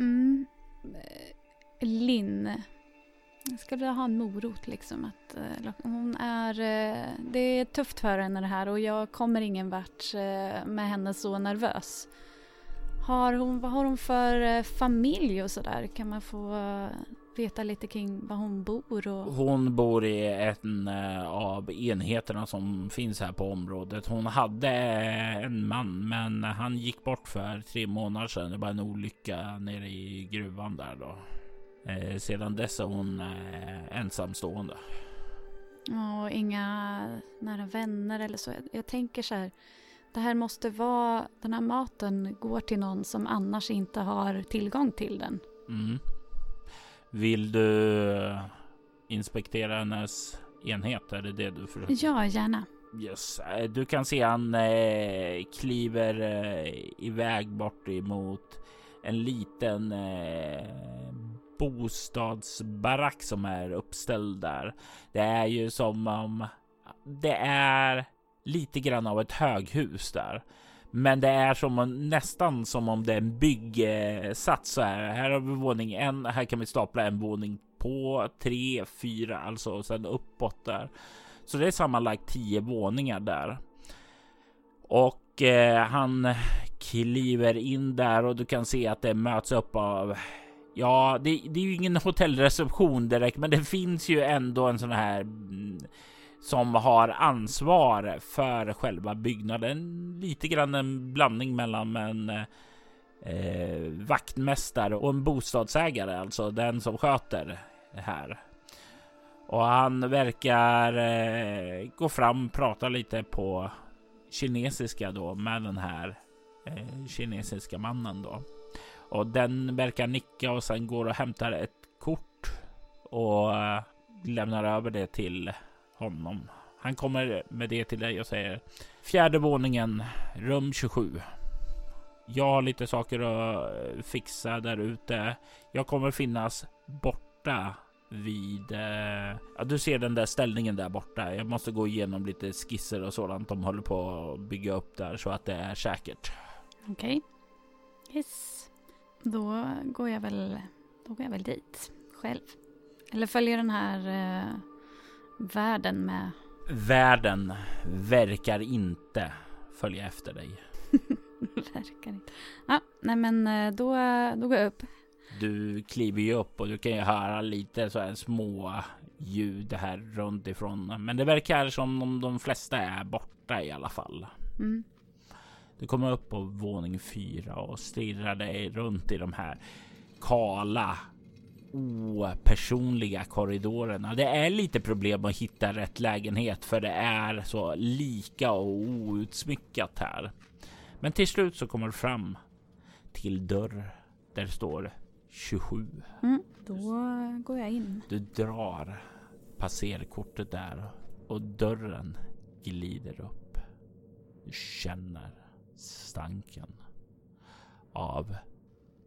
mm, Linn. Jag skulle ha en morot liksom. Att, eh, hon är, eh, det är tufft för henne det här och jag kommer ingen vart eh, med henne så nervös. Har hon, vad har hon för eh, familj och sådär? Kan man få veta lite kring var hon bor? Och... Hon bor i en uh, av enheterna som finns här på området. Hon hade en man, men han gick bort för tre månader sedan. Det var en olycka nere i gruvan där då. Uh, sedan dess är hon ensamstående. Och inga nära vänner eller så. Jag, jag tänker så här. Det här måste vara, den här maten går till någon som annars inte har tillgång till den. Mm. Vill du inspektera hennes enhet? Är det det du försöker? Ja, gärna. Yes. Eh, du kan se han eh, kliver eh, iväg bort emot en liten eh, bostadsbarack som är uppställd där. Det är ju som om det är lite grann av ett höghus där. Men det är som om, nästan som om det är en byggsats så här. Här har vi våning en. Här kan vi stapla en våning på tre, fyra, alltså sen uppåt där. Så det är sammanlagt tio våningar där. Och eh, han kliver in där och du kan se att det möts upp av Ja, det, det är ju ingen [LAUGHS] hotellreception direkt, men det finns ju ändå en sån här mm, som har ansvar för själva byggnaden. Lite grann en blandning mellan en eh, vaktmästare och en bostadsägare, alltså den som sköter det här. Och han verkar eh, gå fram, prata lite på kinesiska då med den här eh, kinesiska mannen då. Och den verkar nicka och sen går och hämtar ett kort och eh, lämnar över det till honom. Han kommer med det till dig och säger fjärde våningen, rum 27. Jag har lite saker att eh, fixa där ute. Jag kommer finnas borta vid... Eh, ja, du ser den där ställningen där borta. Jag måste gå igenom lite skisser och sådant de håller på att bygga upp där så att det är säkert. Okej. Okay. Yes. Då går jag väl, då går jag väl dit själv. Eller följer den här eh, världen med? Världen verkar inte följa efter dig. [LAUGHS] verkar inte. Ja, nej men eh, då, då går jag upp. Du kliver ju upp och du kan ju höra lite så här små ljud här runt ifrån. Men det verkar som om de flesta är borta i alla fall. Mm. Du kommer upp på våning fyra och stirrar dig runt i de här kala opersonliga korridorerna. Det är lite problem att hitta rätt lägenhet för det är så lika och outsmyckat här. Men till slut så kommer du fram till dörr där det står 27. Mm, då går jag in. Du drar passerkortet där och dörren glider upp. Du känner stanken av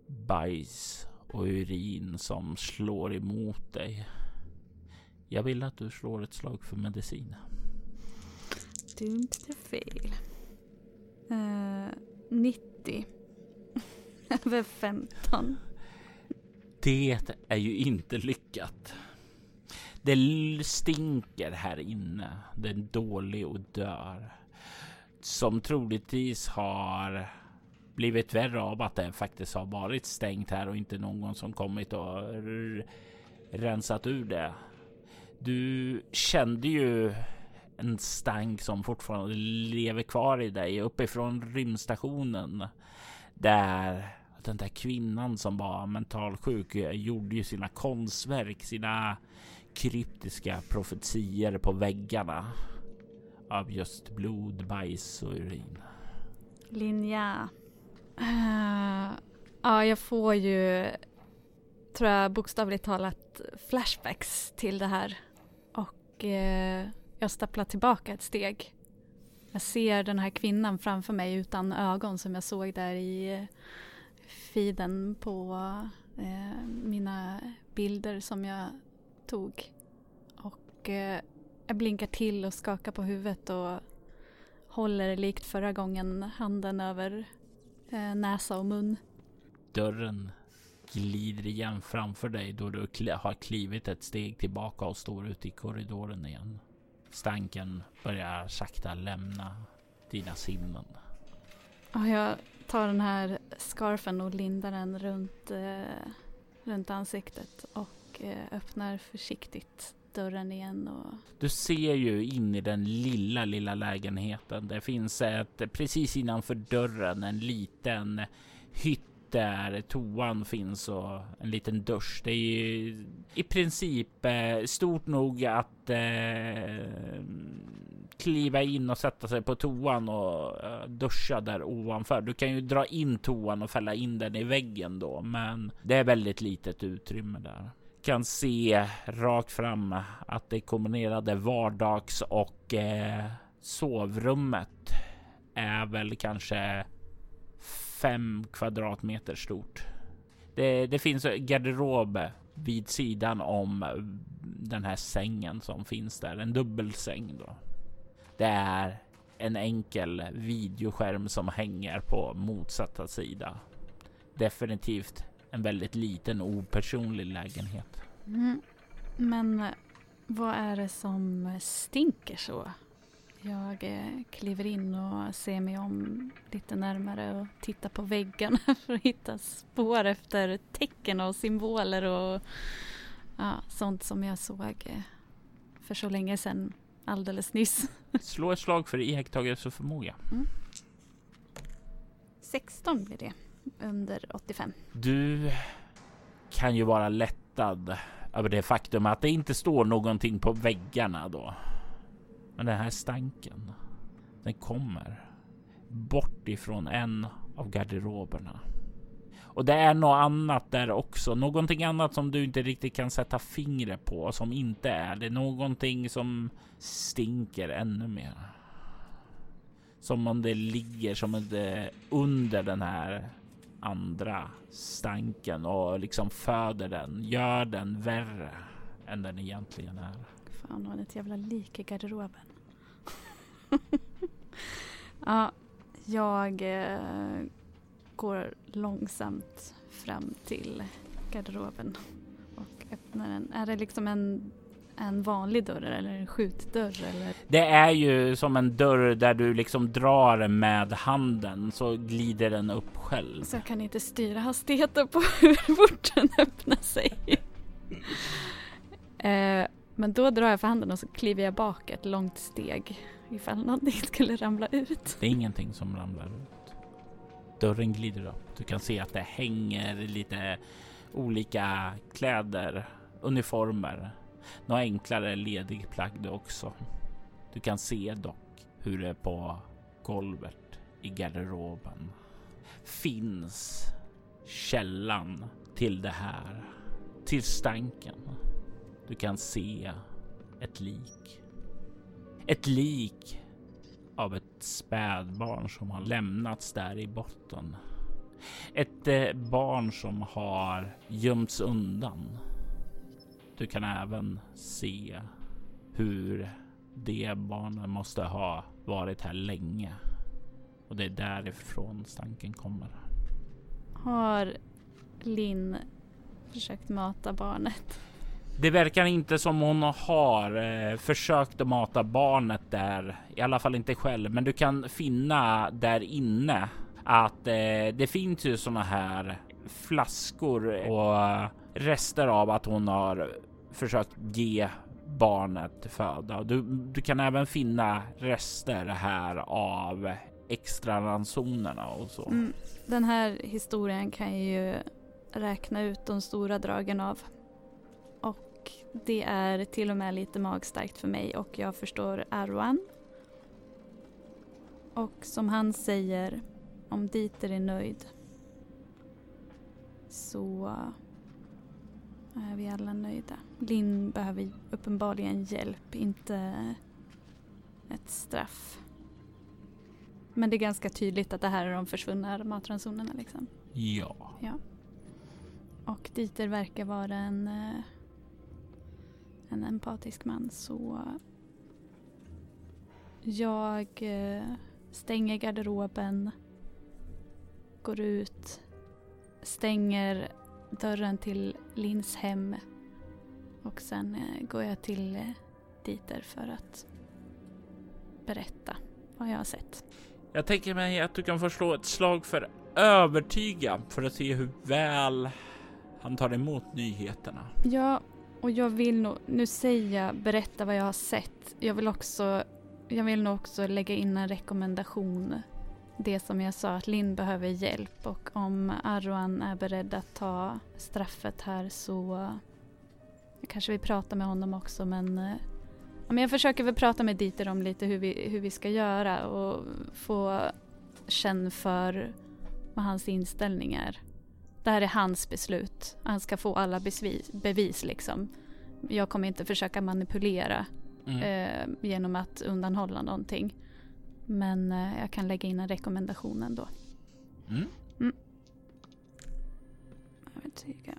bajs och urin som slår emot dig. Jag vill att du slår ett slag för medicin. Dumt är fel. Uh, 90. [LAUGHS] Över 15. Det är ju inte lyckat. Det stinker här inne. Det är dålig odör. Som troligtvis har blivit värre av att det faktiskt har varit stängt här och inte någon som kommit och rensat ur det. Du kände ju en stank som fortfarande lever kvar i dig uppifrån rymdstationen. Där den där kvinnan som var mentalsjuk gjorde ju sina konstverk, sina kryptiska profetier på väggarna av just blod, bajs och urin. Linja. Uh, ja, jag får ju, tror jag bokstavligt talat, flashbacks till det här. Och uh, jag stapplar tillbaka ett steg. Jag ser den här kvinnan framför mig utan ögon som jag såg där i eh, feeden på uh, mina bilder som jag tog. Och jag blinkar till och skakar på huvudet och håller likt förra gången handen över näsa och mun. Dörren glider igen framför dig då du har klivit ett steg tillbaka och står ute i korridoren igen. Stanken börjar sakta lämna dina sinnen. Ja, jag tar den här scarfen och lindar den runt, eh, runt ansiktet och eh, öppnar försiktigt dörren igen. Och... Du ser ju in i den lilla, lilla lägenheten. Det finns ett precis innanför dörren en liten hytt där toan finns och en liten dusch. Det är ju i princip eh, stort nog att eh, kliva in och sätta sig på toan och eh, duscha där ovanför. Du kan ju dra in toan och fälla in den i väggen då, men det är väldigt litet utrymme där kan se rakt fram att det kombinerade vardags och eh, sovrummet är väl kanske fem kvadratmeter stort. Det, det finns garderob vid sidan om den här sängen som finns där. En dubbelsäng då. Det är en enkel videoskärm som hänger på motsatta sida. Definitivt en väldigt liten opersonlig lägenhet. Mm. Men vad är det som stinker så? Jag eh, kliver in och ser mig om lite närmare och tittar på väggarna [LAUGHS] för att hitta spår efter tecken och symboler och ja, sånt som jag såg eh, för så länge sedan alldeles nyss. [LAUGHS] Slå ett slag för iakttagelseförmåga. Mm. 16 blir det under 85. Du kan ju vara lättad över det faktum att det inte står någonting på väggarna då. Men den här stanken, den kommer bort ifrån en av garderoberna. Och det är något annat där också. Någonting annat som du inte riktigt kan sätta fingret på som inte är. Det någonting som stinker ännu mer. Som om det ligger som eh, under den här andra stanken och liksom föder den, gör den värre än den egentligen är. Fan, har ett jävla lik i garderoben. [LAUGHS] ja, jag eh, går långsamt fram till garderoben och öppnar den. Är det liksom en, en vanlig dörr eller en skjutdörr? Eller? Det är ju som en dörr där du liksom drar med handen så glider den upp själv. Så jag kan inte styra hastigheten på [LAUGHS] hur fort den öppnar sig. [LAUGHS] eh, men då drar jag för handen och så kliver jag bak ett långt steg ifall någonting [LAUGHS] skulle ramla ut. Det är ingenting som ramlar ut. Dörren glider upp. Du kan se att det hänger lite olika kläder, uniformer, några enklare ledigplagg också. Du kan se dock hur det på golvet i garderoben finns källan till det här, till stanken. Du kan se ett lik. Ett lik av ett spädbarn som har lämnats där i botten. Ett eh, barn som har gömts undan. Du kan även se hur det barnet måste ha varit här länge och det är därifrån stanken kommer. Har Linn försökt mata barnet? Det verkar inte som hon har eh, försökt att mata barnet där, i alla fall inte själv, men du kan finna där inne att eh, det finns ju såna här flaskor och rester av att hon har försökt ge barnet föda. Du, du kan även finna rester här av extra ransonerna och så. Mm, den här historien kan jag ju räkna ut de stora dragen av och det är till och med lite magstarkt för mig och jag förstår Arwan. Och som han säger, om Dieter är nöjd så är vi alla nöjda. Linn behöver uppenbarligen hjälp, inte ett straff. Men det är ganska tydligt att det här är de försvunna matransonerna liksom. Ja. ja. Och Dieter verkar vara en eh, en empatisk man så jag eh, stänger garderoben, går ut, stänger dörren till Lins hem och sen eh, går jag till eh, Dieter för att berätta vad jag har sett. Jag tänker mig att du kan få slå ett slag för övertyga för att se hur väl han tar emot nyheterna. Ja, och jag vill nog, nu säger jag, berätta vad jag har sett. Jag vill också, jag vill nog också lägga in en rekommendation. Det som jag sa, att Linn behöver hjälp och om Arwan är beredd att ta straffet här så jag kanske vill prata med honom också men, eh, men jag försöker väl prata med Dieter om lite hur vi, hur vi ska göra och få känn för vad hans inställning är. Det här är hans beslut. Han ska få alla bevis, bevis liksom. Jag kommer inte försöka manipulera mm. eh, genom att undanhålla någonting. Men eh, jag kan lägga in en rekommendation ändå. Mm. Mm. övertyga.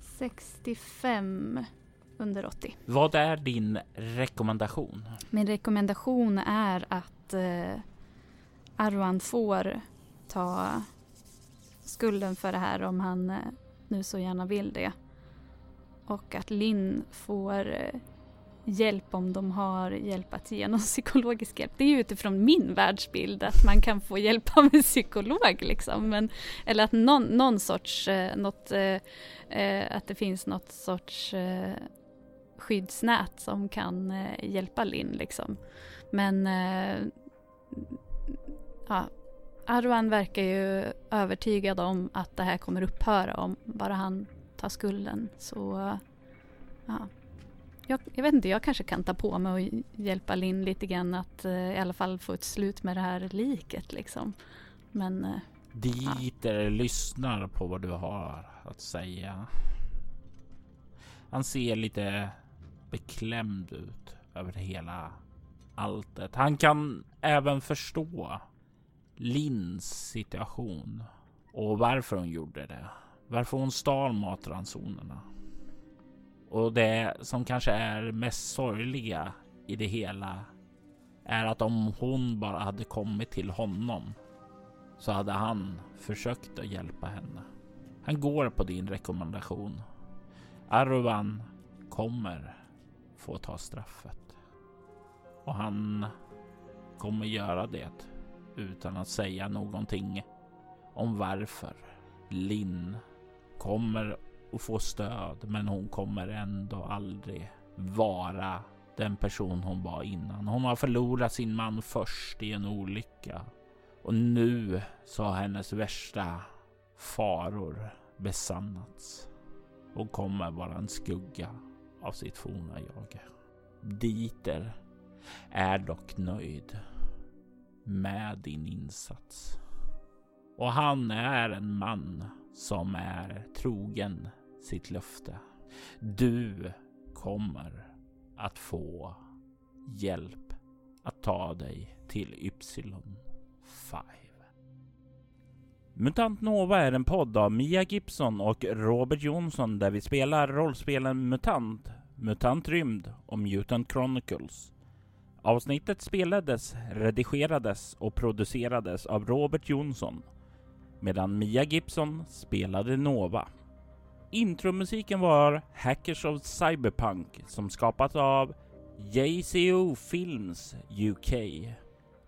65 under 80. Vad är din rekommendation? Min rekommendation är att eh, Arwan får ta skulden för det här om han eh, nu så gärna vill det. Och att Linn får eh, hjälp om de har hjälp att ge någon [LAUGHS] psykologisk hjälp. Det är ju utifrån min världsbild att man kan få hjälp av en psykolog liksom. Men, eller att någon, någon sorts, eh, något, eh, eh att det finns något sorts eh, skyddsnät som kan eh, hjälpa Linn liksom. Men eh, ja, Arwan verkar ju övertygad om att det här kommer upphöra om bara han tar skulden. Så ja jag, jag vet inte, jag kanske kan ta på mig och hjälpa Linn lite grann att eh, i alla fall få ett slut med det här liket liksom. Men eh, Dieter ja. lyssnar på vad du har att säga. Han ser lite beklämd ut över hela alltet. Han kan även förstå Lins situation och varför hon gjorde det. Varför hon stal matransonerna. Och det som kanske är mest sorgliga i det hela är att om hon bara hade kommit till honom så hade han försökt att hjälpa henne. Han går på din rekommendation. Arvan kommer få ta straffet. Och han kommer göra det utan att säga någonting om varför. Linn kommer och få stöd, men hon kommer ändå aldrig vara den person hon var innan. Hon har förlorat sin man först i en olycka och nu så har hennes värsta faror besannats. Hon kommer vara en skugga av sitt forna jag. Dieter är dock nöjd med din insats. Och han är en man som är trogen sitt löfte. Du kommer att få hjälp att ta dig till Ypsilon 5. Mutant Nova är en podd av Mia Gibson och Robert Jonsson där vi spelar rollspelen MUTANT, MUTANT Rymd och Mutant Chronicles. Avsnittet spelades, redigerades och producerades av Robert Jonsson medan Mia Gibson spelade Nova. Intromusiken var Hackers of Cyberpunk som skapats av JCO Films UK.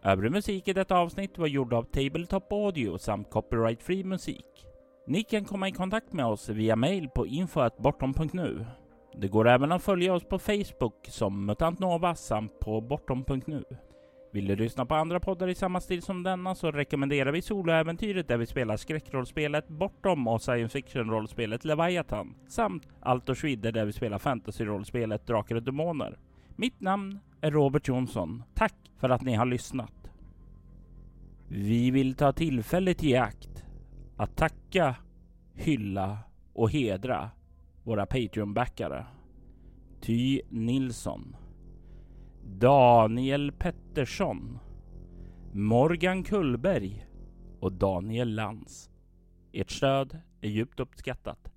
Övrig musik i detta avsnitt var gjord av Tabletop Audio samt copyright-free musik. Ni kan komma i kontakt med oss via mail på info.bortom.nu. Det går även att följa oss på Facebook som Mutant Nova samt på bortom.nu. Vill du lyssna på andra poddar i samma stil som denna så rekommenderar vi Soloäventyret där vi spelar skräckrollspelet Bortom och science fiction-rollspelet Leviathan samt Alto Schwider där vi spelar fantasy-rollspelet Drakar och Demoner. Mitt namn är Robert Jonsson. Tack för att ni har lyssnat. Vi vill ta tillfället i akt att tacka, hylla och hedra våra Patreon-backare. Ty Nilsson Daniel Pettersson, Morgan Kullberg och Daniel Lantz. Ert stöd är djupt uppskattat.